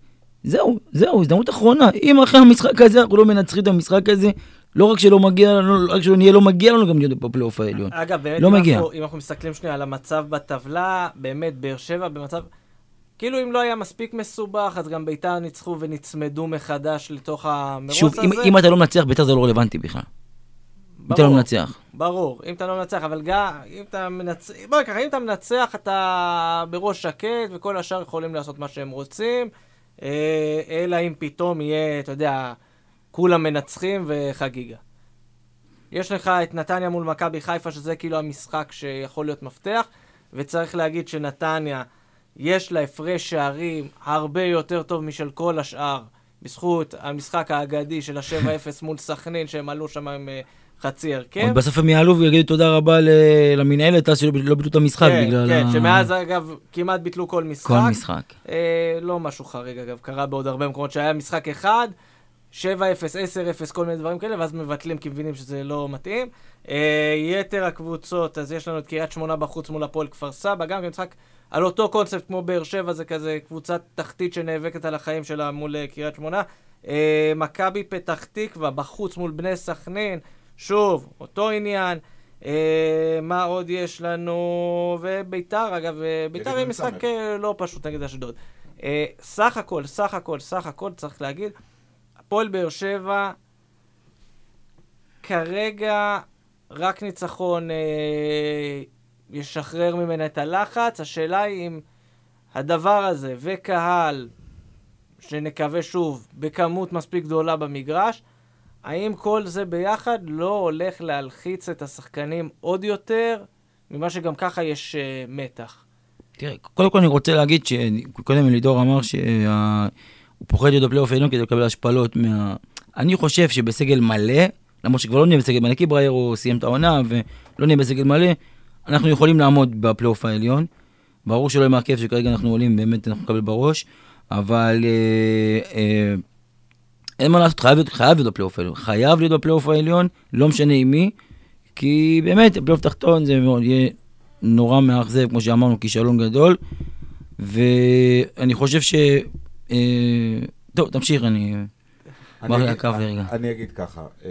זהו, זהו, הזדמנות אחרונה. אם אחרי המשחק הזה אנחנו לא מנצחים את המשחק הזה, לא רק שלא מגיע לנו, לא רק שלא נהיה, לא מגיע לנו גם להיות בפלייאוף העליון. אגב, באמת, לא אם, מגיע. אנחנו, אם אנחנו מסתכלים שנייה על המצב בטבלה, באמת, באר שבע במצב... כאילו אם לא היה מספיק מסובך, אז גם ביתר ניצחו ונצמדו מחדש לתוך המרוץ שוב, הזה. אם, אם אתה לא מנצח, ביתר זה לא רלוונטי בכלל. אם אתה לא. מנצח. ברור, אם אתה לא מנצח, אבל גם אם אתה מנצח, בואי ככה, אם אתה מנצח אתה בראש שקט וכל השאר יכולים לעשות מה שהם רוצים, אה, אלא אם פתאום יהיה, אתה יודע, כולם מנצחים וחגיגה. יש לך את נתניה מול מכבי חיפה, שזה כאילו המשחק שיכול להיות מפתח, וצריך להגיד שנתניה, יש לה הפרש שערים הרבה יותר טוב משל כל השאר, בזכות המשחק האגדי של ה-7-0 מול סכנין, שהם עלו שם עם אה, חצי הרכב. עוד בסוף הם יעלו ויגידו תודה רבה למנהלת, אז שלא לא ביטלו את המשחק כן, בגלל כן, ה... שמאז אגב כמעט ביטלו כל משחק. כל משחק. אה, לא משהו חריג אגב, קרה בעוד הרבה מקומות שהיה משחק אחד, 7-0, 10-0, כל מיני דברים כאלה, ואז מבטלים כי מבינים שזה לא מתאים. אה, יתר הקבוצות, אז יש לנו את קריית שמונה בחוץ מול הפועל כפר סבא, גם משחק על אותו קונספט כמו באר שבע, זה כזה קבוצת תחתית שנאבקת על החיים שלה מול אה, קריית שמונה. אה, מכבי פתח תקווה בחוץ מול בני סכנין, שוב, אותו עניין. אה, מה עוד יש לנו? וביתר, אגב, אה, ביתר היא משחק. אה, לא פשוט נגד אשדוד. אה, סך הכל, סך הכל, סך הכל, צריך להגיד, הפועל באר שבע, כרגע רק ניצחון אה, ישחרר ממנה את הלחץ. השאלה היא אם הדבר הזה וקהל, שנקווה שוב, בכמות מספיק גדולה במגרש, האם כל זה ביחד לא הולך להלחיץ את השחקנים עוד יותר, ממה שגם ככה יש אה, מתח? תראה, קודם כל אני רוצה להגיד שקודם אלידור אמר שהוא פוחד להיות בפלייאוף העליון כדי לקבל השפלות מה... אני חושב שבסגל מלא, למרות שכבר לא נהיה בסגל מלא, כי בריירו סיים את העונה ולא נהיה בסגל מלא, אנחנו יכולים לעמוד בפלייאוף העליון. ברור שלא עם הכיף שכרגע אנחנו עולים, באמת אנחנו נקבל בראש, אבל אה, אה, אין מה לעשות, חייב להיות, חייב להיות בפלייאוף העליון. חייב להיות בפלייאוף העליון, לא משנה עם מי, כי באמת, פלייאוף תחתון זה מאוד, יהיה נורא מאכזב, כמו שאמרנו, כישלון גדול, ואני חושב ש... אה, טוב, תמשיך, אני... אני אגיד- רגע. אני אגיד ככה, אה,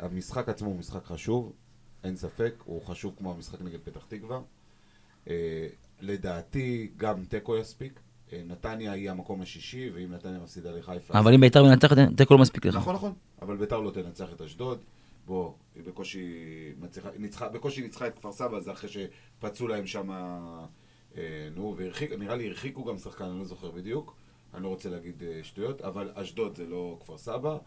המשחק עצמו הוא משחק חשוב, אין ספק, הוא חשוב כמו המשחק נגד פתח תקווה. אה, לדעתי גם תיקו יספיק. אה, נתניה היא המקום השישי, ואם נתניה מפסידה לחיפה... אבל אם בית"ר מנצחת, תיקו לא מספיק לך. נכון, נכון, אבל ביתר לא תנצח את אשדוד. בוא, היא בקושי מצליחה, ניצחה, בקושי ניצחה את כפר סבא, זה אחרי שפצעו להם שם, אה, נו, והרחיק, נראה לי הרחיקו גם שחקן, אני לא זוכר בדיוק, אני לא רוצה להגיד אה, שטויות, אבל אשדוד זה לא כפר סבא.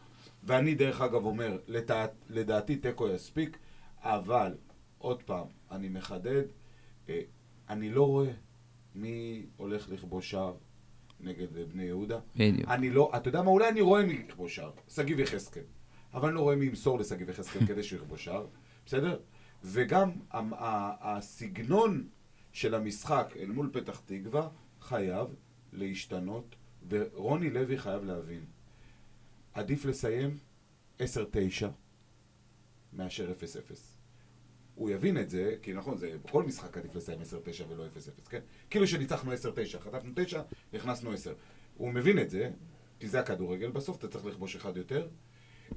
ואני דרך אגב אומר, לדע, לדעתי תיקו יספיק, אבל, עוד פעם, אני מחדד, אה, אני לא רואה מי הולך לכבוש שער נגד אה, בני יהודה. בדיוק. אני לא, אתה יודע מה, אולי אני רואה מי יכבוש שער, שגיב יחזקאל. אבל אני לא רואה מי ימסור לשגיב יחזקאל כדי שהוא יכבוש שער, בסדר? וגם ה- ה- הסגנון של המשחק אל מול פתח תקווה חייב להשתנות, ורוני לוי חייב להבין. עדיף לסיים 10-9 מאשר 0-0. הוא יבין את זה, כי נכון, זה בכל משחק עדיף לסיים 10-9 ולא 0-0, כן? כאילו שניצחנו 10-9, חטפנו 9, נכנסנו 10. הוא מבין את זה, כי זה הכדורגל, בסוף אתה צריך לכבוש אחד יותר,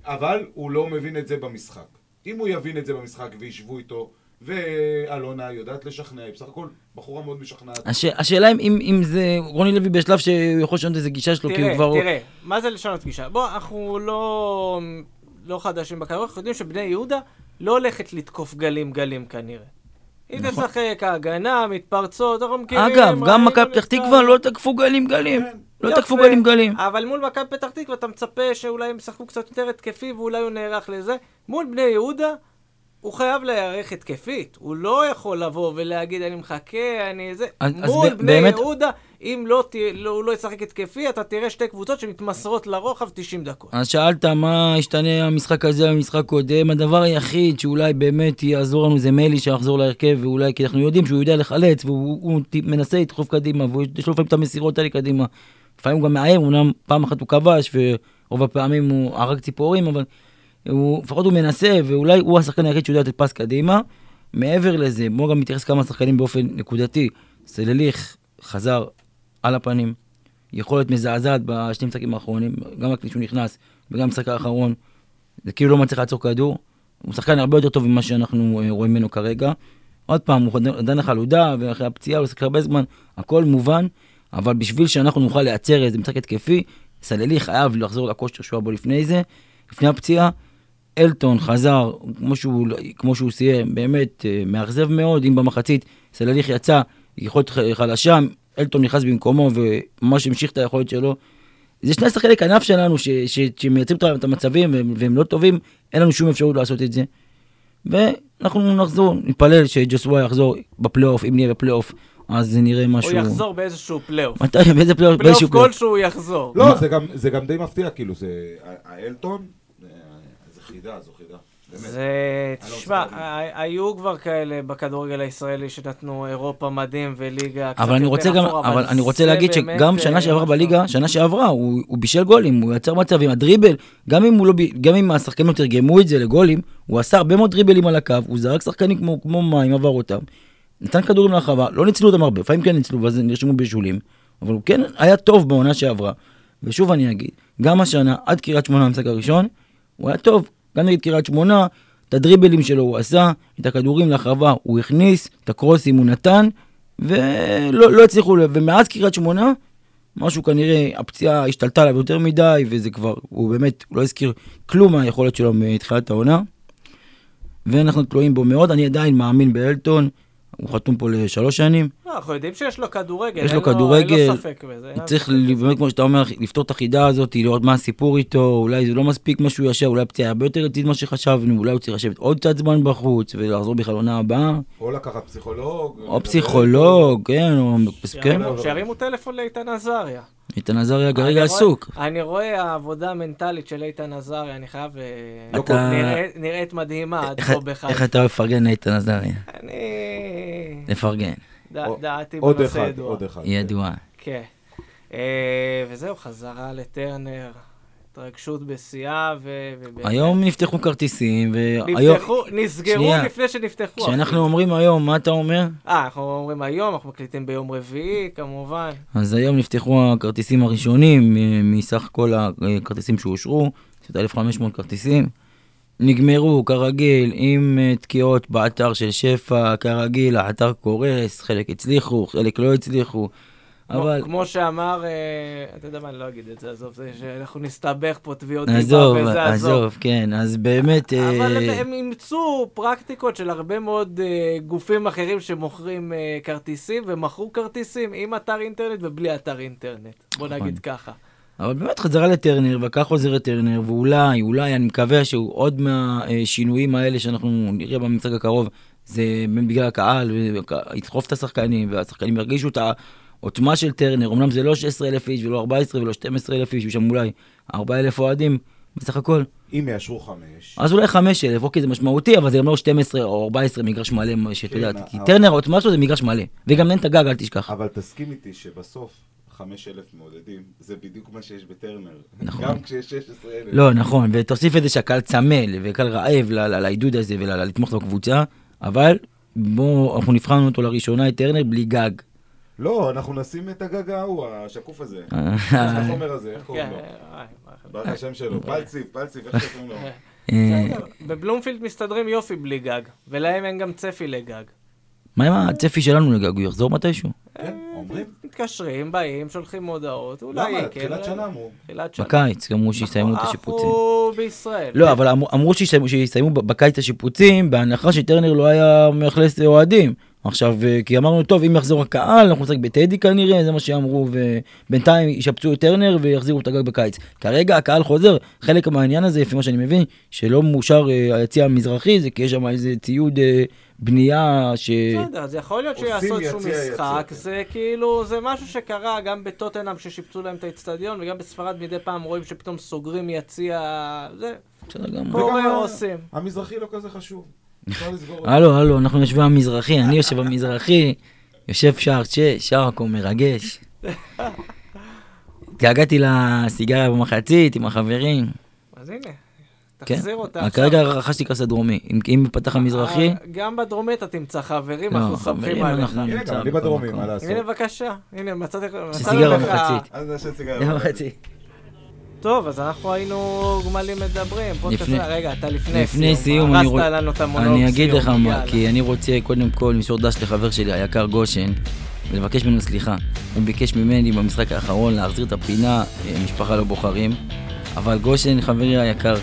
אבל הוא לא מבין את זה במשחק. אם הוא יבין את זה במשחק וישבו איתו, ואלונה יודעת לשכנע, היא בסך הכל בחורה מאוד משכנעת. הש... השאלה אם, אם, אם זה רוני לוי בשלב שהוא יכול לשנות איזה גישה שלו, כי הוא תראה, כבר... תראה, מה זה לשנות גישה? בוא, אנחנו לא, לא חדשים בכדורגל, אנחנו יודעים שבני יהודה לא הולכת לתקוף גלים גלים כנראה. היא נכון. תשחק הגנה, מתפרצות, אנחנו מכירים... אגב, גם מכבי פתח תקווה לא תקפו גלים גלים. כן. לא יפה. תקפו גלים גלים. אבל מול מכבי פתח תקווה אתה מצפה שאולי הם ישחקו קצת יותר התקפי ואולי הוא נערך לזה. מול בני יהודה, הוא חייב להיערך התקפית. הוא לא יכול לבוא ולהגיד, אני מחכה, אני זה. אז- אז מול ב- בני באמת- יהודה, אם לא, תה- לא, הוא לא ישחק התקפי, אתה תראה שתי קבוצות שמתמסרות לרוחב 90 דקות. אז שאלת מה השתנה המשחק הזה מהמשחק קודם, הדבר היחיד שאולי באמת יעזור לנו זה מיילי שיחזור להרכב, ואולי כי אנחנו יודעים שהוא יודע לחלץ, והוא מנסה לדחוף קדימה, ויש לו לפעמים את המסירות האלה קדימה. לפעמים הוא גם מאיים, אומנם פעם אחת הוא כבש, ורוב הפעמים הוא הרג ציפורים, אבל הוא, לפחות הוא מנסה, ואולי הוא השחקן היחיד שיודע לתת פס קדימה. מעבר לזה, בואו גם נתייחס כמה שחקנים באופן נקודתי. סלליך חזר על הפנים, יכולת מזעזעת בשני משחקים האחרונים, גם כשהוא נכנס וגם במשחק האחרון, זה כאילו לא מצליח לעצור כדור. הוא שחקן הרבה יותר טוב ממה שאנחנו אה, רואים ממנו כרגע. עוד פעם, הוא עדיין החלודה, ואחרי הפציעה הוא שחק הרבה זמן, הכל מובן, אבל בשביל שאנחנו נוכל לייצר איזה משחק התקפי, סללי חייב לחזור לכושר שהוא היה בו לפני זה, לפני הפציעה. אלטון חזר, כמו שהוא, כמו שהוא סיים, באמת אה, מאכזב מאוד, אם במחצית סלליך יצא, יכולת חלשה, אלטון נכנס במקומו וממש המשיך את היכולת שלו. זה שני שחקני כנף שלנו ש, ש, שמייצרים את- המצבים והם, והם לא טובים, אין לנו שום אפשרות לעשות את זה. ואנחנו נחזור, נתפלל שג'וסווה יחזור בפלייאוף, אם נהיה בפלייאוף, אז נראה משהו. הוא יחזור באיזשהו פלייאוף. מתי, באיזה פלייאוף? פלייאוף באיזשהו פלייאוף. כלשהו הוא יחזור. לא? זה גם- זה גם די מפתיע, כאילו, זה... האלטון, זה חידה, זו חידה. באמת. זה, לא תשמע, היו כבר כאלה בכדורגל הישראלי שנתנו אירופה מדהים וליגה קצת אבל אני רוצה גם, אבל אני רוצה להגיד שגם אה, שנה שעברה משהו. בליגה, שנה שעברה, הוא, הוא בישל גולים, הוא יצר מצבים, הדריבל, גם אם הוא לא, ב- גם אם השחקנים לא תרגמו את זה לגולים, הוא עשה הרבה מאוד דריבלים על הקו, הוא זרק שחקנים כמו, כמו מים, עבר אותם, נתן כדורים להרחבה, לא ניצלו אותם הרבה, לפעמים כן ניצלו, ואז נרשמו בישולים, אבל הוא כן היה טוב בעונה שעברה, ושוב אני אגיד, גם השנה, עד קריית שמונה במשחק הראשון, הוא היה טוב, גם נגד קריית שמונה, את הדריבלים שלו הוא עשה, את הכדורים להרחבה הוא הכניס, את הקרוסים הוא נתן, ולא לא הצליחו, ומאז קריית שמונה, משהו כנראה, הפציעה השתלטה עליו יותר מדי, וזה כבר, הוא באמת, הוא לא הזכיר כלום מהיכולת שלו מתחילת העונה. ואנחנו תלויים בו מאוד, אני עדיין מאמין באלטון, הוא חתום פה לשלוש שנים. לא, אנחנו יודעים שיש לו כדורגל, יש לו אין אין כדורגל, לו ספק בזה. צריך. באמת, כמו שאתה אומר, לפתור את החידה הזאת, לראות מה הסיפור איתו, אולי זה לא מספיק מה שהוא ישב, אולי הפציעה הרבה יותר רצינית ממה שחשבנו, אולי הוא צריך לשבת עוד קצת זמן בחוץ, ולחזור בכלל עונה הבאה, או לקחת פסיכולוג. או פסיכולוג, כן, או... שירימו- טלפון לאיתן עזריה. איתן עזריה כרגע עסוק. אני רואה העבודה המנטלית של איתן עזריה, אני חייב... אה, נראית- מדהימה עד פה בחיפה. איך אתה לפרגן לאיתן עזריה? אני... לפרגן, דע- או- דעתי עוד בנושא אחד, ידועה. עוד אחד. ידוע. כן. אה, וזהו, חזרה לטרנר. התרגשות בשיאה ו... היום נפתחו כרטיסים, והיום, נפתחו, נסגרו שנייה. לפני שנפתחו. כשאנחנו. אומרים היום, מה אתה אומר? אה, אנחנו אומרים היום, אנחנו מקליטים ביום רביעי, כמובן. אז היום נפתחו הכרטיסים הראשונים מ- מסך כל הכרטיסים שאושרו, קצת 1,500 כרטיסים. נגמרו כרגיל עם אה, תקיעות באתר של שפע, כרגיל האתר קורס, חלק הצליחו, חלק לא הצליחו, אבל כמו, שאמר, אה, אתה יודע מה, אני לא אגיד את זה, עזוב, זה שאנחנו נסתבך פה תביעות דיבה וזה, עזוב. עזוב, כן, אז באמת, אבל אה, הם, הם אימצו פרקטיקות של הרבה מאוד גופים אחרים שמוכרים כרטיסים, ומכרו כרטיסים עם אתר אינטרנט ובלי אתר אינטרנט. בוא נכון. נגיד ככה. אבל באמת חזרה לטרנר, והקהל חוזר לטרנר, ואולי, אולי, אני מקווה שהוא עוד מהשינויים האלה שאנחנו נראה במשחק הקרוב, זה בגלל הקהל, וידחוף את השחקנים, והשחקנים ירגישו את העוצמה של טרנר. אמנם זה לא 16,000 איש ולא 14 ולא 12,000 איש, יש שם אולי 4,000 אוהדים בסך הכל. אם יאשרו חמש, אז אולי 5,000, אוקיי, זה משמעותי, אבל זה גם לא 12 או 14 מגרש מלא, שאתה כן, יודע, כי אבל- טרנר, העוצמה שלו זה מגרש מלא. וגם אין את הגג, אל תשכח. אבל תסכים איתי שבסוף חמש אלף מעודדים, זה בדיוק מה שיש בטרנר. נכון. גם כשיש 16,000. לא, נכון, ותוסיף את זה שהקהל צמא וקהל רעב לעידוד הזה ולתמוך בקבוצה, אבל בואו, אנחנו נבחנו אותו לראשונה, את טרנר, בלי גג. לא, אנחנו נשים את הגג ההוא, השקוף הזה. אה, יש את החומר הזה, איך קוראים כן, לו? אה, מה- בא לך השם שלו, פלציף, פלציף, איך שקוראים לו? *laughs* אה, בבלומפילד מסתדרים יופי בלי גג, ולהם אין גם צפי לגג. מה עם הצפי שלנו לגג? הוא יחזור מתישהו? כן, אומרים. מתקשרים, באים, שולחים הודעות, אולי למה? כן, תחילת שנה אמרו. תחילת שנה. בקיץ, אמרו שיסיימו את השיפוצים. אנחנו בישראל. לא, אבל אמרו- שיסיימו- בקיץ השיפוצים, בהנחה שטרנר לא היה מאכלס אוהדים. עכשיו, אה, כי אמרנו, טוב, אם יחזור הקהל, אנחנו נשחק בטדי כנראה, זה מה שאמרו, ובינתיים ישפצו את טרנר ויחזירו את הגג בקיץ. כרגע הקהל חוזר, חלק מהעניין הזה, לפי מה שאני מבין, שלא מאושר אה, היציע המזרחי, זה כי יש שם איזה ציוד אה, בנייה ש... בסדר, אז יכול להיות שיעשו איזשהו משחק, יציע. זה כאילו, זה משהו שקרה גם בטוטנאם ששיפצו להם את האיצטדיון, וגם בספרד מדי פעם רואים שפתאום סוגרים יציע, זה בסדר גמור. קורה, עושים. המזרחי לא כזה חשוב. הלו, הלו, אנחנו יושבים במזרחי, אני יושב במזרחי, יושב שער שש, שער הכל מרגש. *laughs* התגעגעתי לסיגריה במחצית עם החברים. אז הנה, כן, תחזיר אותה עכשיו. כרגע רכשתי כסה דרומי. אם- אם פתח המזרחי, אה, גם בדרומית אתה תמצא חברים, לא, אנחנו סומכים עליך. הנה, גם אני בדרומי. מה לעשות? הנה בבקשה, הנה מצאתי לך- במחצית. אז נעשה זה סיגריה. מחצית. טוב, אז אנחנו היינו גמלים מדברים. לפני- רגע, אתה לפני לפני סיום, אני הרסת רוצ- לנו את המונולוג אני אגיד סיום, לך מה. כי אני רוצה קודם כל למסור דש לחבר שלי, היקר גושן, ולבקש ממנו סליחה. הוא ביקש ממני במשחק האחרון להחזיר את הפינה, אה, משפחה לא בוחרים. אבל גושן, חברי היקר,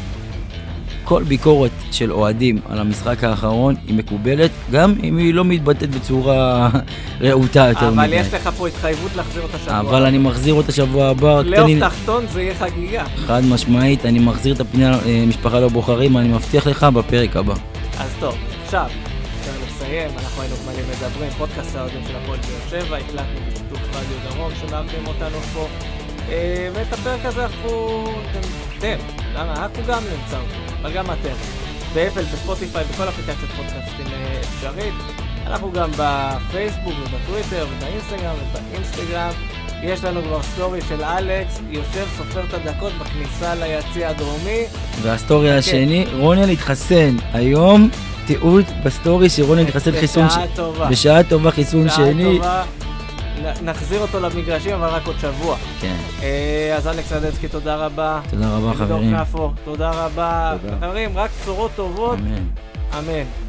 כל ביקורת של אוהדים על המשחק האחרון היא מקובלת, גם אם היא לא מתבטאת בצורה *laughs* רהוטה יותר אבל מדי. יש לך פה התחייבות להחזיר אותה שבוע. אבל אני מחזיר אותה שבוע הבא. פלייאוף תחתון זה יהיה חגיגה. חד משמעית, אני מחזיר את הפינה אה, משפחה לא בוחרים, אני מבטיח לך בפרק הבא. אז טוב, עכשיו, אפשר לסיים, אנחנו היינו גמלים מדברים, פודקאסט האוהדים של הפועל באר שבע, הקלטנו בשיתוף רדיו דרום שמארחים אותנו פה, אה, ואת הפרק הזה אנחנו, אתם, למה? אנחנו גם נמצא אותו, אבל גם אתם, באפל, בספוטיפיי, בכל אפליקציית פודקאסטים אה, אפשרית, אנחנו גם בפייסבוק ובטוויטר ובאינסטגרם ובאינסטגרם. יש לנו כבר סטורי של אלכס, יושב, סופר את הדקות בכניסה ליציע הדרומי. והסטורי כן. השני, רונל התחסן. היום תיעוד בסטורי שרונל התחסן חיסון... בשעה טובה. בשעה טובה חיסון שני. טובה. נחזיר אותו למגרשים, אבל רק עוד שבוע. כן, אה, אז אלכס רדנסקי, תודה רבה. תודה רבה חברים. תודה רבה. תודה. חברים, רק בשורות טובות, אמן. אמן.